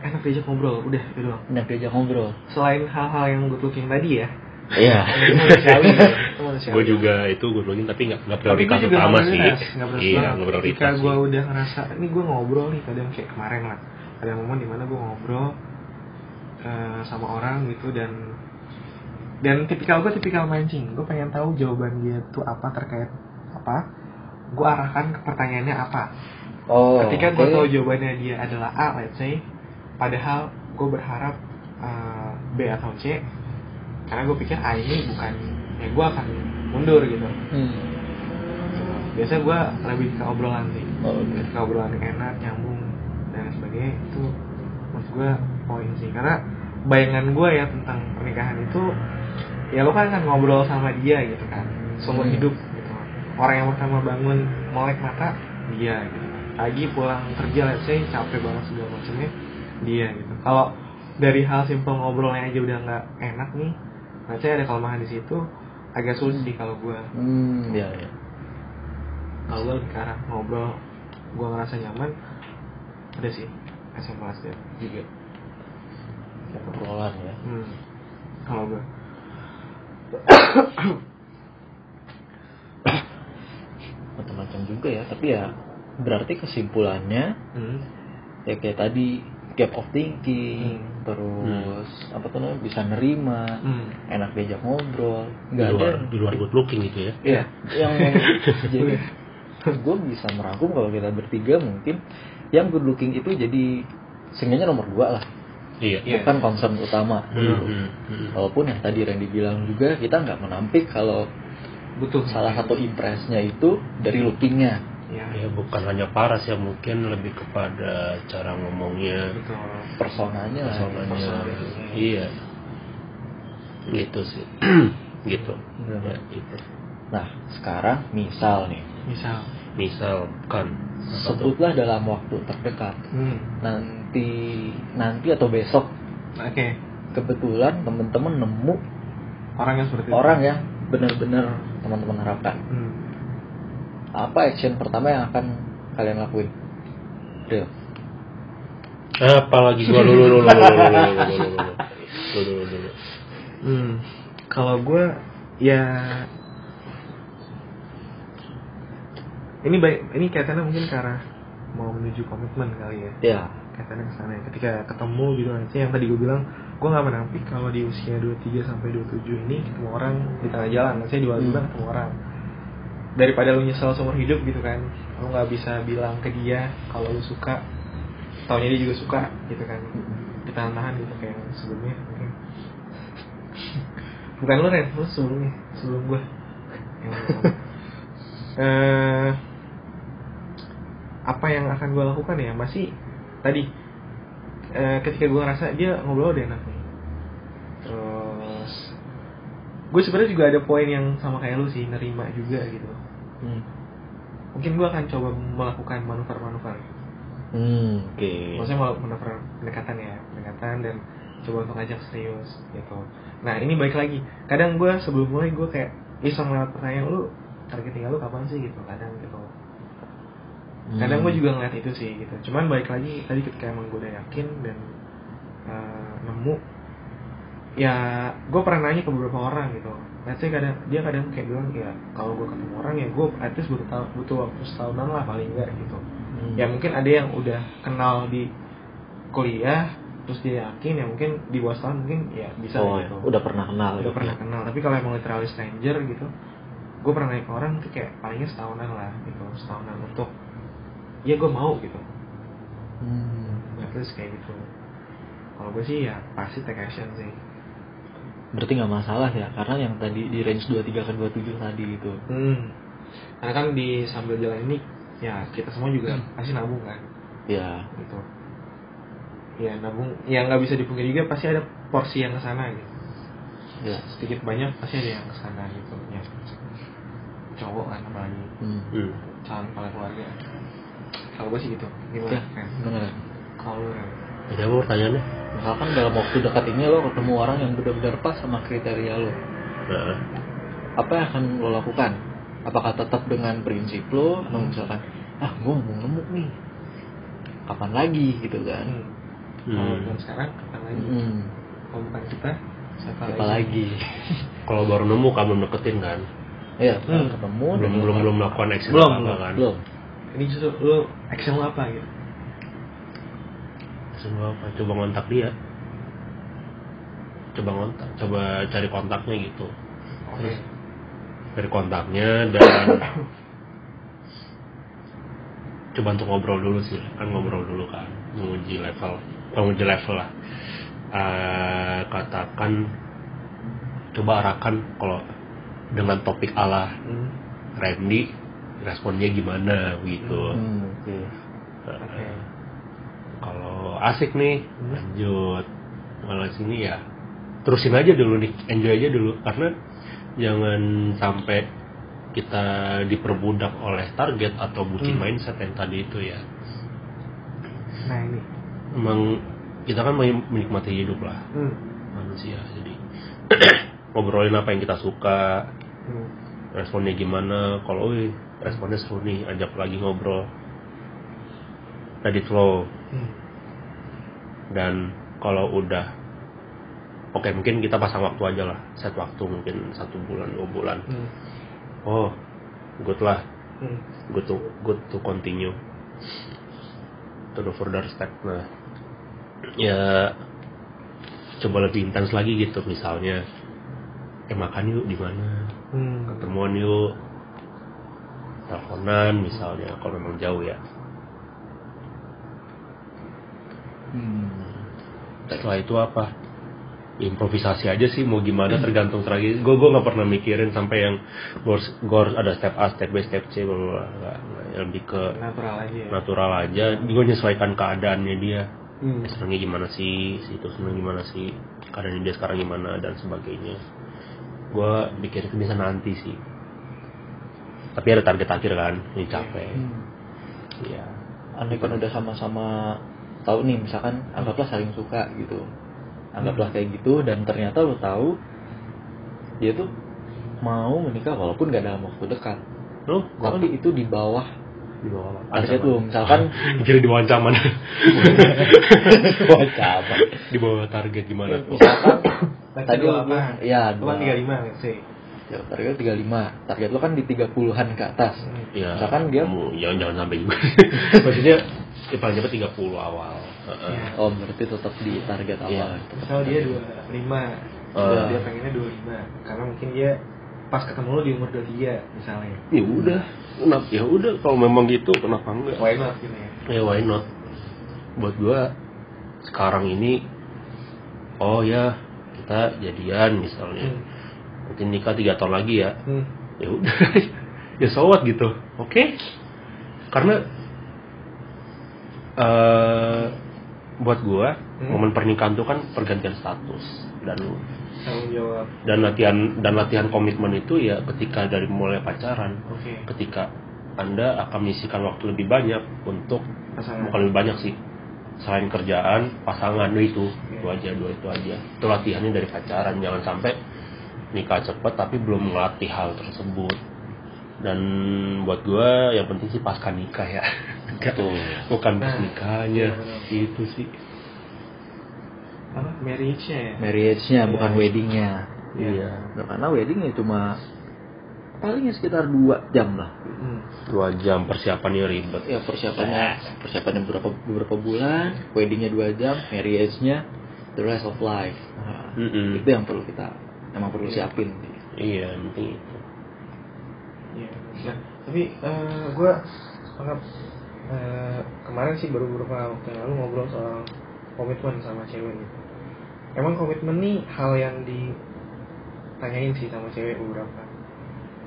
enak diajak ngobrol udah itu doang. Enak diajak ngobrol. selain hal-hal yang good looking tadi ya. Iya. gue juga itu gue looking tapi nggak nggak prioritas gue juga utama sih. iya nggak prioritas ketika gue udah ngerasa ini gue ngobrol nih kadang kayak kemarin lah. Ada momen di mana gue ngobrol eh, sama orang gitu dan dan tipikal gue tipikal mancing gue pengen tahu jawaban dia tuh apa terkait apa. Gue arahkan ke pertanyaannya apa Oh. ketika oke. gue tahu jawabannya dia adalah A let's say padahal gue berharap uh, B atau C karena gue pikir A ini bukan ya gue akan mundur gitu Hmm. biasanya gue lebih ke obrolan sih Oh, oke. ketika obrolan enak nyambung dan sebagainya itu menurut gue poin sih karena bayangan gue ya tentang pernikahan itu ya lo kan akan ngobrol sama dia gitu kan seumur Hmm. hidup gitu orang yang pertama bangun melek mata dia gitu pagi pulang kerja let's say capek banget segala macamnya dia gitu kalau dari hal simpel ngobrolnya aja udah nggak enak nih let's say ada kelemahan di situ agak sulit sih kalau gue Hmm, ya, ya. kalau gue lebih ngobrol gue ngerasa nyaman ada sih SMA SD juga Obrolan ya. hmm. kalau gue Macam-macam juga ya, tapi ya berarti kesimpulannya hmm. ya kayak tadi gap of thinking Hmm. terus apa tuh namanya bisa nerima Hmm. enak diajak ngobrol di nggak ada luar di luar good looking gitu ya Iya, yang jadi gue bisa merangkum kalau kita bertiga mungkin yang good looking itu jadi seenggaknya nomor dua lah, iya Iya. bukan concern utama. Hmm, hmm, hmm. Walaupun yang tadi Randy bilang juga kita nggak menampik kalau Butuh salah satu impresnya itu dari lookingnya. Ya, ya bukan hanya paras ya mungkin lebih kepada cara ngomongnya betul. personanya personanya personality. iya gitu sih gitu Benar. ya, gitu Nah, sekarang misal nih, Misal. misalkan apa tuh? sebutlah dalam waktu terdekat, Hmm. nanti nanti atau besok Oke. kebetulan temen-temen nemu Orang yang seperti itu. orang yang benar-benar teman-teman harapkan. Hmm apa action pertama yang akan kalian lakuin? Real. Apalagi gua dulu, dulu, dulu, dulu, dulu. Hmm, kalau gue ya ini baik ini kaitannya mungkin ke arah mau menuju komitmen kali ya. Iya. Kaitannya ke sana. Ketika ketemu gitu nanti yang tadi gue bilang gue nggak menampik kalau di usia 23 sampai 27 ini ketemu orang di tengah jalan, Nanti di hmm. ketemu orang daripada lu nyesel seumur hidup gitu kan. Lu nggak bisa bilang ke dia kalau lu suka. Taunya dia juga suka gitu kan. Ditahan-tahan gitu kayak sebelumnya mungkin bukan lu Ren. Lu sebelumnya sebelum gue eh apa yang akan gue lakukan ya? Masih tadi eh, ketika gue ngerasa dia ngobrol udah enak nih terus gue sebenarnya juga ada poin yang sama kayak lu sih nerima juga gitu. Hmm. mungkin gue akan coba melakukan manuver-manuver. Hmm, oke. maksudnya mau manuver pendekatan ya pendekatan dan coba untuk ngajak serius gitu. Nah ini baik lagi. Kadang gue sebelum mulai gue kayak iseng lewat pertanyaan lu target tinggal lu kapan sih? gitu kadang gitu. Kadang Hmm. gue juga ngeliat itu sih gitu. Cuman baik lagi tadi ketika emang gue udah yakin dan eh, nemu ya gue pernah nanya ke beberapa orang gitu Let's say kadang dia kadang kayak bilang ya kalau gue ketemu orang ya gue at least butuh butuh waktu setahunan lah paling enggak gitu Hmm. ya mungkin ada yang udah kenal di kuliah terus dia yakin ya mungkin di bawah setahun mungkin ya bisa oh, gitu udah pernah kenal. udah gitu. pernah kenal tapi kalau emang literally stranger gitu gue pernah nanya ke orang tuh kayak palingnya setahunan lah gitu setahunan untuk ya gue mau gitu Hmm. at least kayak gitu kalau gue sih ya pasti take action sih Berarti nggak masalah ya, karena yang tadi di range 23 ke 27 tadi itu. hmm. karena kan di sambil jalan ini ya kita semua juga pasti nabung kan Ya. gitu ya nabung ya nggak bisa dipungkiri juga pasti ada porsi yang ke sana gitu Ya. sedikit banyak pasti ada yang ke sana gitu ya cowok kan apalagi Hmm. hmm. calon kepala keluarga kalau gue sih gitu gimana kan gimana? kalau? Jadi apa pertanyaannya Misalkan dalam waktu dekat ini lo ketemu orang yang benar-benar pas sama kriteria lo, nah, apa yang akan lo lakukan? Apakah tetap dengan prinsip lo, atau misalkan, ah gue mau nemu nih, kapan lagi gitu kan? hmm. Hmm. kalau bukan sekarang kapan lagi Hmm. kalau bukan kita siapa, Apa lagi? kalau baru nemu kamu deketin kan Ya, Hmm. ketemu belum belum belum melakukan action Belum, apa belum, kan belum. ini justru lu action lu apa gitu Gua apa coba ngontak dia. Coba ngontak coba cari kontaknya gitu. Oke. Dari kontaknya dan coba untuk ngobrol dulu sih kan ngobrol dulu kan menguji level menguji level lah. Eh, katakan coba arahkan kalau dengan topik ala hmm. Randy responnya gimana gitu. Hmm, oke. oke. kalau asik nih. Hmm. lanjut. Kalau sini ya. Terusin aja dulu nih. Enjoy aja dulu. Karena jangan sampai kita diperbudak oleh target atau bucin Hmm. mindset yang tadi itu ya. Nah ini. Emang kita kan menikmati hidup lah. Hmm. manusia jadi. Ngobrolin apa yang kita suka. Hmm. responnya gimana. Kalau wih responnya seru nih. Ajak lagi ngobrol. Tadi flow. Hmm. Dan kalau udah oke mungkin kita pasang waktu aja lah. Set waktu mungkin satu bulan dua bulan. Hmm. oh good lah. Hmm. good to good to continue. To the further step nah. Ya coba lebih intens lagi gitu. Misalnya eh makan yuk di mana? Hmm. ketemuan yuk. Teleponan misalnya kalau memang jauh ya. Hmm. Setelah itu apa improvisasi aja sih mau gimana tergantung strategi gue gue nggak pernah mikirin sampai yang gue harus, ada step A step B step C bla bla bla. Nggak, nggak. lebih ke Natural aja ya. natural aja gue menyesuaikan keadaannya dia Hmm. Senangnya gimana sih si itu senang gimana sih keadaan dia sekarang gimana dan sebagainya gue pikir itu bisa nanti sih tapi ada target akhir kan ini capek Hmm. Iya Andai kan udah sama-sama tahu nih misalkan anggaplah saling suka gitu. Anggaplah kayak gitu dan ternyata lo tahu dia tuh mau menikah walaupun gak dalam waktu dekat. Lo tapi itu di bawah di bawah target lo misalkan jadi di bawah ancaman. Di bawah target gimana tuh? Misalkan Tadi lo ya kan dua- 35 let's say. ya, target 35 target lo kan di 30-an ke atas. Ya Misalkan dia- jangan jangan sampai juga. Maksudnya ya paling cepat 30 awal Heeh. Iya. oh berarti tetap di target Iya. awal Misal dia 25. Ah. dia pengennya 25 karena mungkin dia pas ketemu lu di umur 23 misalnya. ya udah kenapa ya udah kalau memang gitu kenapa enggak Why not gitu ya. ya why not buat gua sekarang ini oh ya kita jadian misalnya Hmm. mungkin nikah tiga tahun lagi ya Hmm. ya udah ya so what gitu oke karena eh buat gua Hmm. momen pernikahan itu kan pergantian status dan jawab. dan latihan dan latihan komitmen itu ya ketika dari mulai pacaran Oke. ketika anda akan menyisikan waktu lebih banyak untuk Pasangan. bukan lebih banyak sih selain kerjaan pasangan itu itu aja dua itu aja itu latihannya dari pacaran jangan sampai nikah cepet tapi belum melatih hal tersebut dan buat gua yang penting sih pasca nikah ya Betul. bukan Nah, pas nikahnya iya benar. itu sih Apa? Marriage-nya ya. marriage-nya Iya. bukan weddingnya iya Nah, karena wedding ya cuma paling ya sekitar dua jam lah Hmm. dua jam persiapannya ribet ya persiapannya persiapannya beberapa beberapa bulan weddingnya dua jam marriage-nya the rest of life Nah, Mm-mm. itu yang perlu kita emang perlu Iya. siapin iya penting itu Iya. Nah, tapi gue anggap eh, kemarin sih baru beberapa waktu yang lalu ngobrol soal komitmen sama cewek gitu. Emang komitmen nih hal yang ditanyain sih sama cewek beberapa.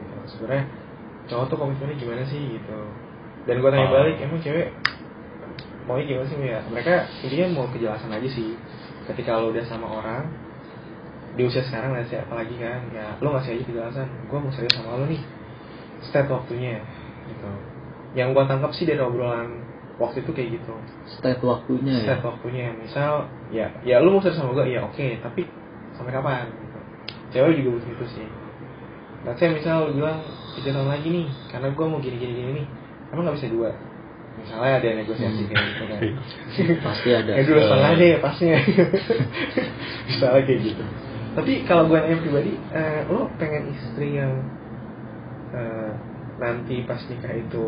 Gitu. Sebenarnya cowok tuh komitmennya gimana sih gitu. Dan gue tanya Oh. balik, emang cewek maunya gimana sih ya? Mereka intinya mau kejelasan aja sih. Ketika lo udah sama orang, di usia sekarang lah apalagi kan ya lo ngasih aja kejelasan gue mau serius sama lo nih step waktunya gitu yang gue tangkap sih dari obrolan waktu itu kayak gitu step waktunya ya step waktunya misal ya ya lo mau serius sama gue ya oke tapi sampai kapan gitu cewek juga butuh itu sih Nah, saya misal lu bilang tiga tahun lagi nih, karena gue mau gini gini gini nih, emang nggak bisa dua. Misalnya ada negosiasi kayak gitu kan. pasti ada Ya dua setengah aja ya pasnya. Misalnya kayak gitu. Tapi kalau gue nanya pribadi, eh, lo pengen istri yang eh, nanti pas nikah itu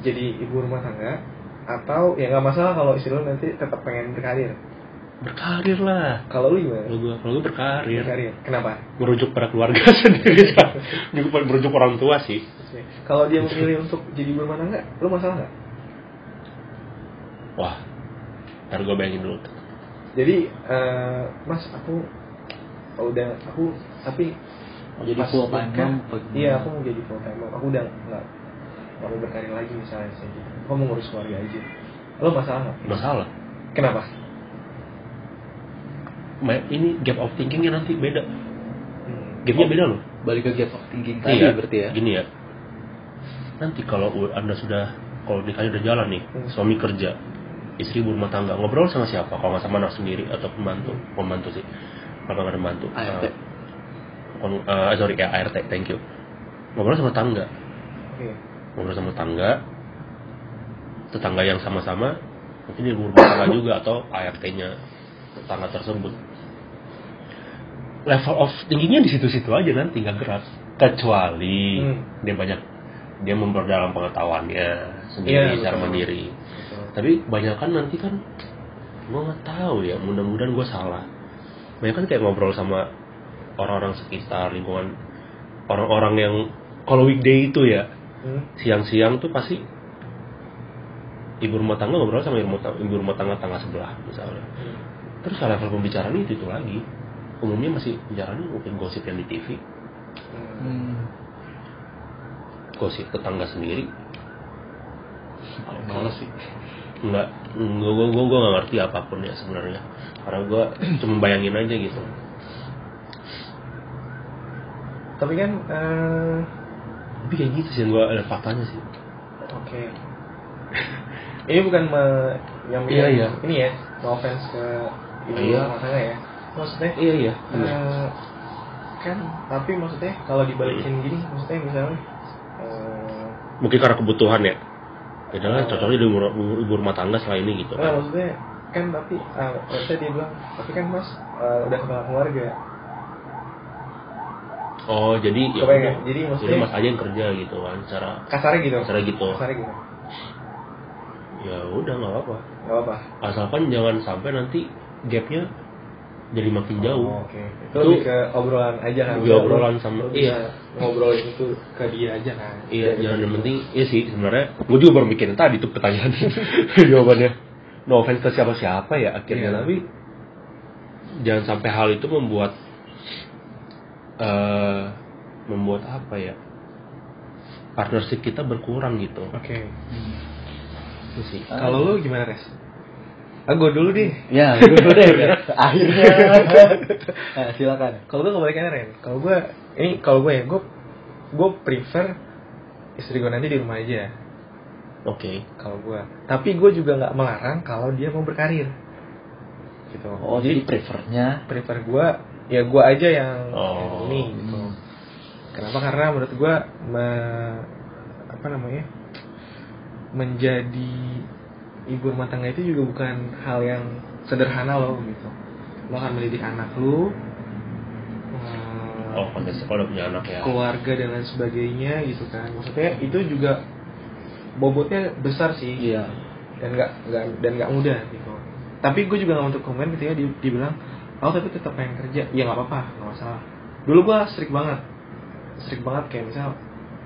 jadi ibu rumah tangga atau ya nggak masalah kalau istri lo nanti tetap pengen berkarir. berkarir lah Kalau lu gimana? kalau gue kalau gue berkarir Berkarir. Kenapa? merujuk pada keluarga sendiri pada merujuk orang tua sih Kalau dia memilih untuk jadi ibu rumah tangga, lo masalah nggak? wah ntar gue bayangin dulu Jadi, eh, Mas, aku oh, udah aku tapi Mau jadi full time mom gimana? Iya, aku mau jadi full time mom. Aku udah nggak nggak mau berkarir lagi misalnya sih. Aku mau ngurus keluarga aja. Lo masalah nggak? masalah Kenapa? Ma- ini gap of thinkingnya nanti beda Hmm. gapnya beda loh balik ke gap of thinking tadi Iya, berarti ya gini ya nanti kalau anda sudah kalau nikahnya udah jalan nih Hmm. suami kerja istri ibu rumah tangga ngobrol sama siapa kalau nggak sama anak sendiri atau pembantu pembantu sih kalau nggak ada pembantu ART. Eh, kon- eh, sorry ya ART thank you ngobrol sama tangga Oke. ngobrol sama tangga tetangga yang sama-sama mungkin ibu rumah tangga juga atau ART-nya tetangga tersebut level of tingginya di situ-situ aja nanti nggak gerak kecuali Hmm. dia banyak dia memperdalam pengetahuannya Iya, sendiri betul. secara mandiri Betul. tapi kebanyakan nanti kan gue nggak tahu ya mudah-mudahan gue salah banyak kan kayak ngobrol sama orang-orang sekitar lingkungan orang-orang yang kalau weekday itu ya Hmm. siang-siang tuh pasti ibu rumah tangga ngobrol sama ibu rumah tangga, ibu rumah tangga tangga sebelah misalnya. Terus level pembicaraan itu itu lagi. Umumnya masih bicaranya mungkin gosip yang di TV Hmm. gosip tetangga sendiri. Paling males sih. nggak gue gue gue gue nggak ngerti apa pun ya sebenarnya. Karena gue cuma bayangin aja gitu Tapi kan eh, tapi kayak gitu sih gue ada faktanya sih oke. ini bukan me, yang Iya, iya. ini ya, no offense ke ibu Iya. rumah tangga ya. Maksudnya iya iya eh, kan tapi maksudnya kalau dibalikin gini maksudnya misalnya eh, mungkin karena kebutuhan ya ya udah cocoknya di ibu, ibu rumah tangga setelah ini gitu Nah, kan maksudnya kan tapi uh, maksudnya dia bilang tapi kan mas eh, udah kepala keluarga oh jadi ya udah. ya? Jadi jadi maksudnya- mas aja yang kerja gitu kan cara kasarnya gitu cara gitu kasarnya gitu ya udah nggak apa-apa nggak apa asalkan jangan sampai nanti gapnya jadi makin jauh Oh, oke itu Itu- lebih ke obrolan aja kan Lebih obrolan sama- iya. ngobrolin itu ke dia aja kan Iya, jangan yang penting, iya sih sebenarnya gue juga baru mikirin tadi tuh pertanyaan jawabannya. No offense ke siapa-siapa ya akhirnya, Iya. tapi jangan sampai hal itu membuat eh membuat apa ya partnership kita berkurang gitu. oke Itu sih. kalau lu gimana res ah gue dulu deh Ya, gue dulu deh. Akhirnya. Nah, silakan. kalau gue kebalikannya Ren kalau gue ini kalau gue ya gue gue prefer istri gue nanti di rumah aja Oke. kalau gue tapi gue juga nggak melarang kalau dia mau berkarir gitu Oh, jadi prefernya prefer gue ya gue aja yang, Oh. yang ini gitu Hmm. kenapa karena menurut gue me- apa namanya menjadi ibu rumah tangga itu juga bukan hal yang sederhana loh gitu lo akan mendidik anak lu eh, Oh, konteksnya kalau udah punya anak ya. keluarga dan lain sebagainya gitu kan maksudnya itu juga bobotnya besar sih iya. dan nggak dan nggak mudah gitu tapi gue juga nggak untuk komen ketika dibilang oh tapi tetap pengen kerja ya nggak apa-apa nggak masalah dulu gue strict banget strict banget kayak misal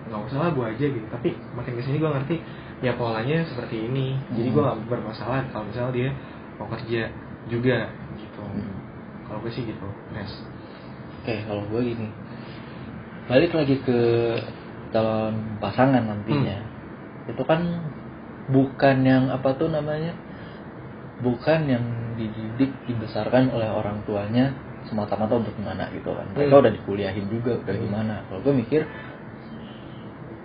nggak usah lah gue aja gitu tapi makin ke sini gue ngerti ya polanya seperti ini jadi gue Hmm. nggak bermasalah kalau misal dia mau kerja juga gitu Hmm. kalau gue sih gitu Nes Oke, kalau gue gini. Balik lagi ke calon pasangan nantinya. Itu kan bukan yang apa tuh namanya? Bukan yang dididik dibesarkan oleh orang tuanya semata-mata untuk gimana gitu kan. Mereka Hmm. udah dikuliahin juga udah Hmm. gimana. Kalau gue mikir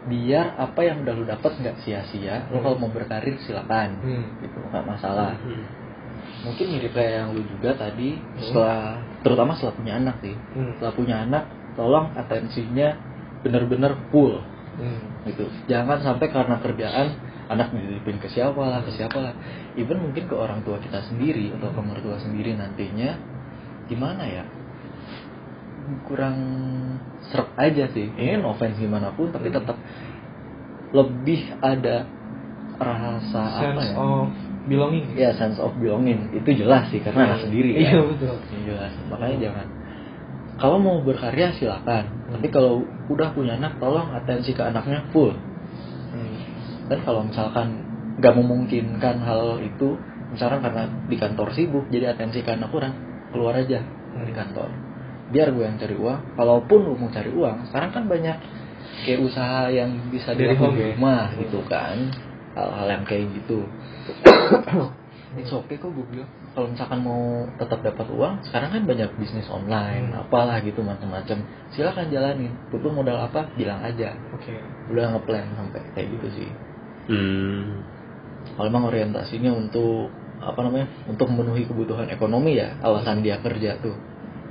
biar apa yang udah lu dapat nggak sia-sia, lo Hmm. kalau mau berkarir silakan, Hmm. gitu nggak masalah Hmm. mungkin mirip kayak yang lu juga tadi setelah terutama setelah punya anak sih Hmm. setelah punya anak tolong atensinya bener-bener full Hmm. gitu jangan sampai karena kerjaan anak dititipin ke siapa lah ke siapa lah. Even mungkin ke orang tua kita sendiri atau ke mertua sendiri nantinya gimana ya? Kurang serap aja sih. Ini offense gimana pun tapi Hmm. tetap lebih ada rasa apa sense ya? of belonging. Ya sense of belonging. Itu jelas sih karena anak sendiri iya kan betul. Ini jelas. Makanya jangan. Kalau mau berkarya silakan. Tapi kalau udah punya anak tolong atensi ke anaknya full. Hmm. Dan kalau misalkan nggak memungkinkan hal itu misalkan karena di kantor sibuk jadi atensi anak kurang keluar aja dari kantor. Biar gue yang cari uang. Kalaupun lu mau cari uang sekarang kan banyak kayak usaha yang bisa Dari di ya? rumah gitu kan. Hal-hal yang kayak gitu. It's okay kok gue bilang. Kalau misalkan mau tetap dapat uang sekarang kan banyak bisnis online Hmm. apalah gitu macam-macam. Silakan jalanin. Butuh modal apa bilang aja. Oke. Udah ngeplan sampai kayak gitu sih Hmm. kalau memang orientasinya untuk apa namanya untuk memenuhi kebutuhan ekonomi ya alasan dia kerja tuh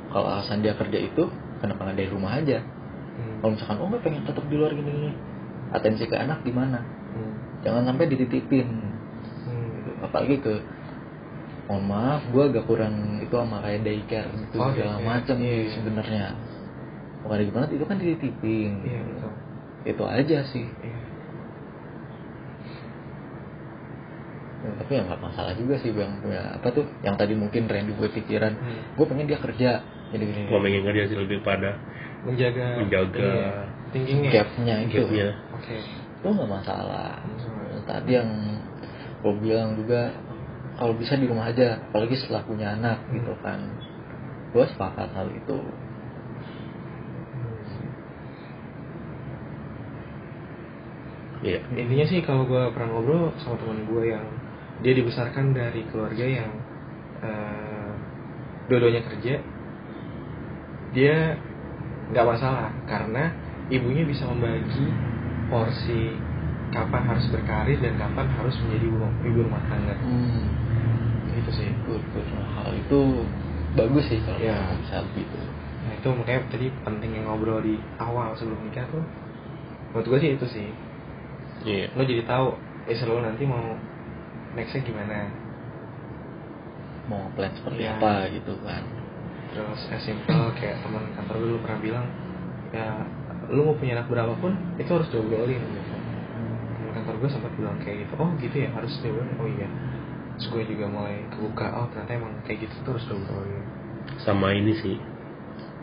kalau alasan dia kerja itu kenapa nggak dari rumah aja Hmm. kalau misalkan oh nggak pengen tetap di luar gini gini atensi ke anak di mana Hmm. jangan sampai dititipin Hmm. apalagi ke mohon maaf gue agak kurang itu sama kayak daycare gitu Oh, segala daycare. macam Iya, iya. sebenarnya bukan gimana itu kan dititipin iya betul itu aja sih Iya. Ya, tapi ya nggak masalah juga sih bang ya, apa tuh yang tadi mungkin Randy gue pikiran Hmm. gue pengen dia kerja jadi gini Gua pengen kerja sih lebih pada menjaga Menjaga. ya, tingginya gapnya itu gapnya. oke itu nggak masalah Hmm. tadi yang gue bilang juga kalau bisa di rumah aja apalagi setelah punya anak gitu kan gue sepakat hal itu Iya. intinya sih kalau gue pernah ngobrol sama teman gue yang dia dibesarkan dari keluarga yang eh, dua-duanya kerja dia nggak masalah karena ibunya bisa membagi porsi kapan harus berkarir dan kapan harus menjadi ibu, ibu rumah tangga hmm. gitu sih good, good. Hal itu bagus sih kalau Ya. bisa begitu nah itu makanya tadi pentingnya ngobrol di awal sebelum nikah tuh menurut gue sih itu sih Iya. lo jadi tahu eh lo nanti mau nextnya gimana? Mau plan seperti Ya. apa gitu kan. Terus as simple kayak teman kantor gue dulu pernah bilang ya lu mau punya anak berapapun itu harus diobrolin gitu. Teman kantor gue sempat bilang kayak gitu oh gitu ya harus diobrolin. Oh iya. Terus gue juga mulai kebuka oh ternyata emang kayak gitu tuh harus diobrolin. Sama ini sih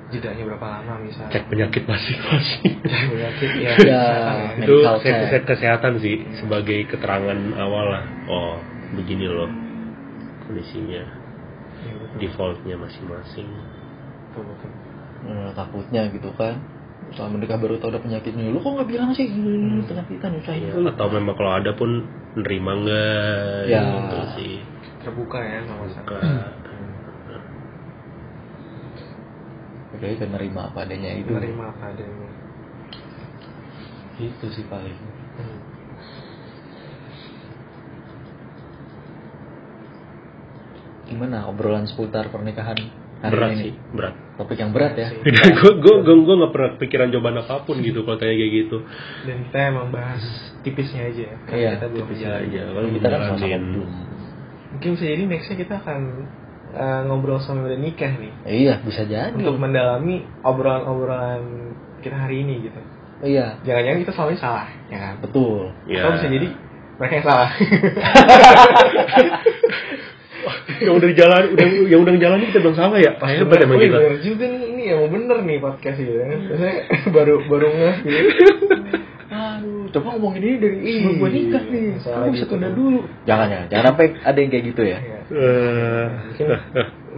jedanya berapa lama misalnya cek penyakit masing-masing. Cek penyakit ya, Ya. ya. itu set, kesehatan sih sebagai keterangan awal lah. Oh begini loh kondisinya Iya, betul. defaultnya masing-masing. Nah, takutnya gitu kan soal mereka baru tahu ada penyakitnya lu kok nggak bilang sih hmm. penyakitan Iya, dulu atau memang kalau ada pun nerima nggak Ya. gitu sih. terbuka ya sama sama Oke kan nerima apa adanya itu menerima apa adanya itu sih paling Hmm. gimana obrolan seputar pernikahan hari berat ini sih, berat. topik yang berat ya gue gue gue nggak pernah pikiran jawaban apa pun gitu kalau tanya kayak gitu. dan kita emang bahas tipisnya aja ya Iya, kita belum tipisnya aja. kalau kita kan sama-sama Jalanin. belum mungkin bisa jadi nextnya kita akan eh, ngobrol sama udah nikah nih. Iya bisa jadi. Untuk mendalami obrolan-obrolan kita hari ini gitu. Iya. Jangan-jangan kita selalu salah ya kan? Betul. Ya. atau bisa jadi mereka yang salah. Yang udah jalan udah yang udah jalan kita bilang salah ya. Hebat emang Wih, kita. bener juga nih ini emang bener nih podcast gitu kan? Biasanya baru baru ngeh gitu coba ngomongin ini dari sebelum Ih, gue nikah nih. masalah kamu bisa gitu. tunda kan. dulu. Jangan ya jangan sampai ada yang kayak gitu ya. Iya. Eh, mungkin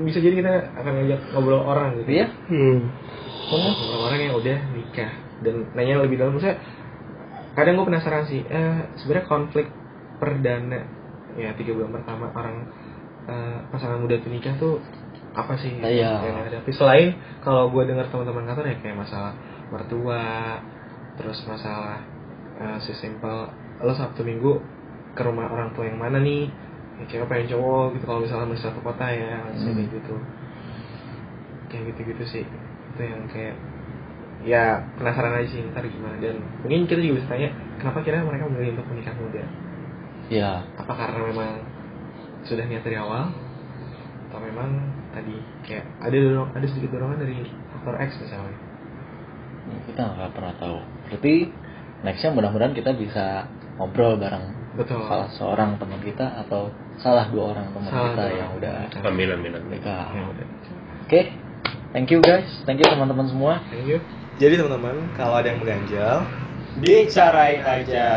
bisa jadi kita akan ngajak ngobrol orang gitu. Iya. Hmm. ngobrol orang yang udah nikah dan nanya lebih dalam. Maksudnya kadang gue penasaran sih eh sebenarnya konflik perdana ya tiga bulan pertama orang eh, pasangan muda tuh nikah tuh apa sih Iya. yang dihadapi selain kalau gue dengar teman-teman kantor ya kayak masalah mertua terus masalah eh, sesimpel lo sabtu minggu ke rumah orang tua yang mana nih? Ya, cewek pengen cowok gitu kalau misalnya masih satu kota ya Hmm. kayak gitu. Kayak gitu-gitu sih. Itu yang kayak ya penasaran aja sih ntar gimana. Dan mungkin kita juga bisa tanya kenapa kira mereka memilih untuk menikah muda? Iya apa karena memang sudah niat dari awal? Atau memang tadi kayak ada dorong ada sedikit dorongan dari faktor X misalnya? Kita nggak pernah tahu. Berarti nextnya mudah-mudahan kita bisa ngobrol bareng betul salah seorang teman kita atau salah dua orang teman Salah kita dua yang udah. Amin amin amin. nikah oke thank you guys thank you teman-teman semua Thank you. Jadi teman-teman, kalau ada yang mengganjal, bicarain aja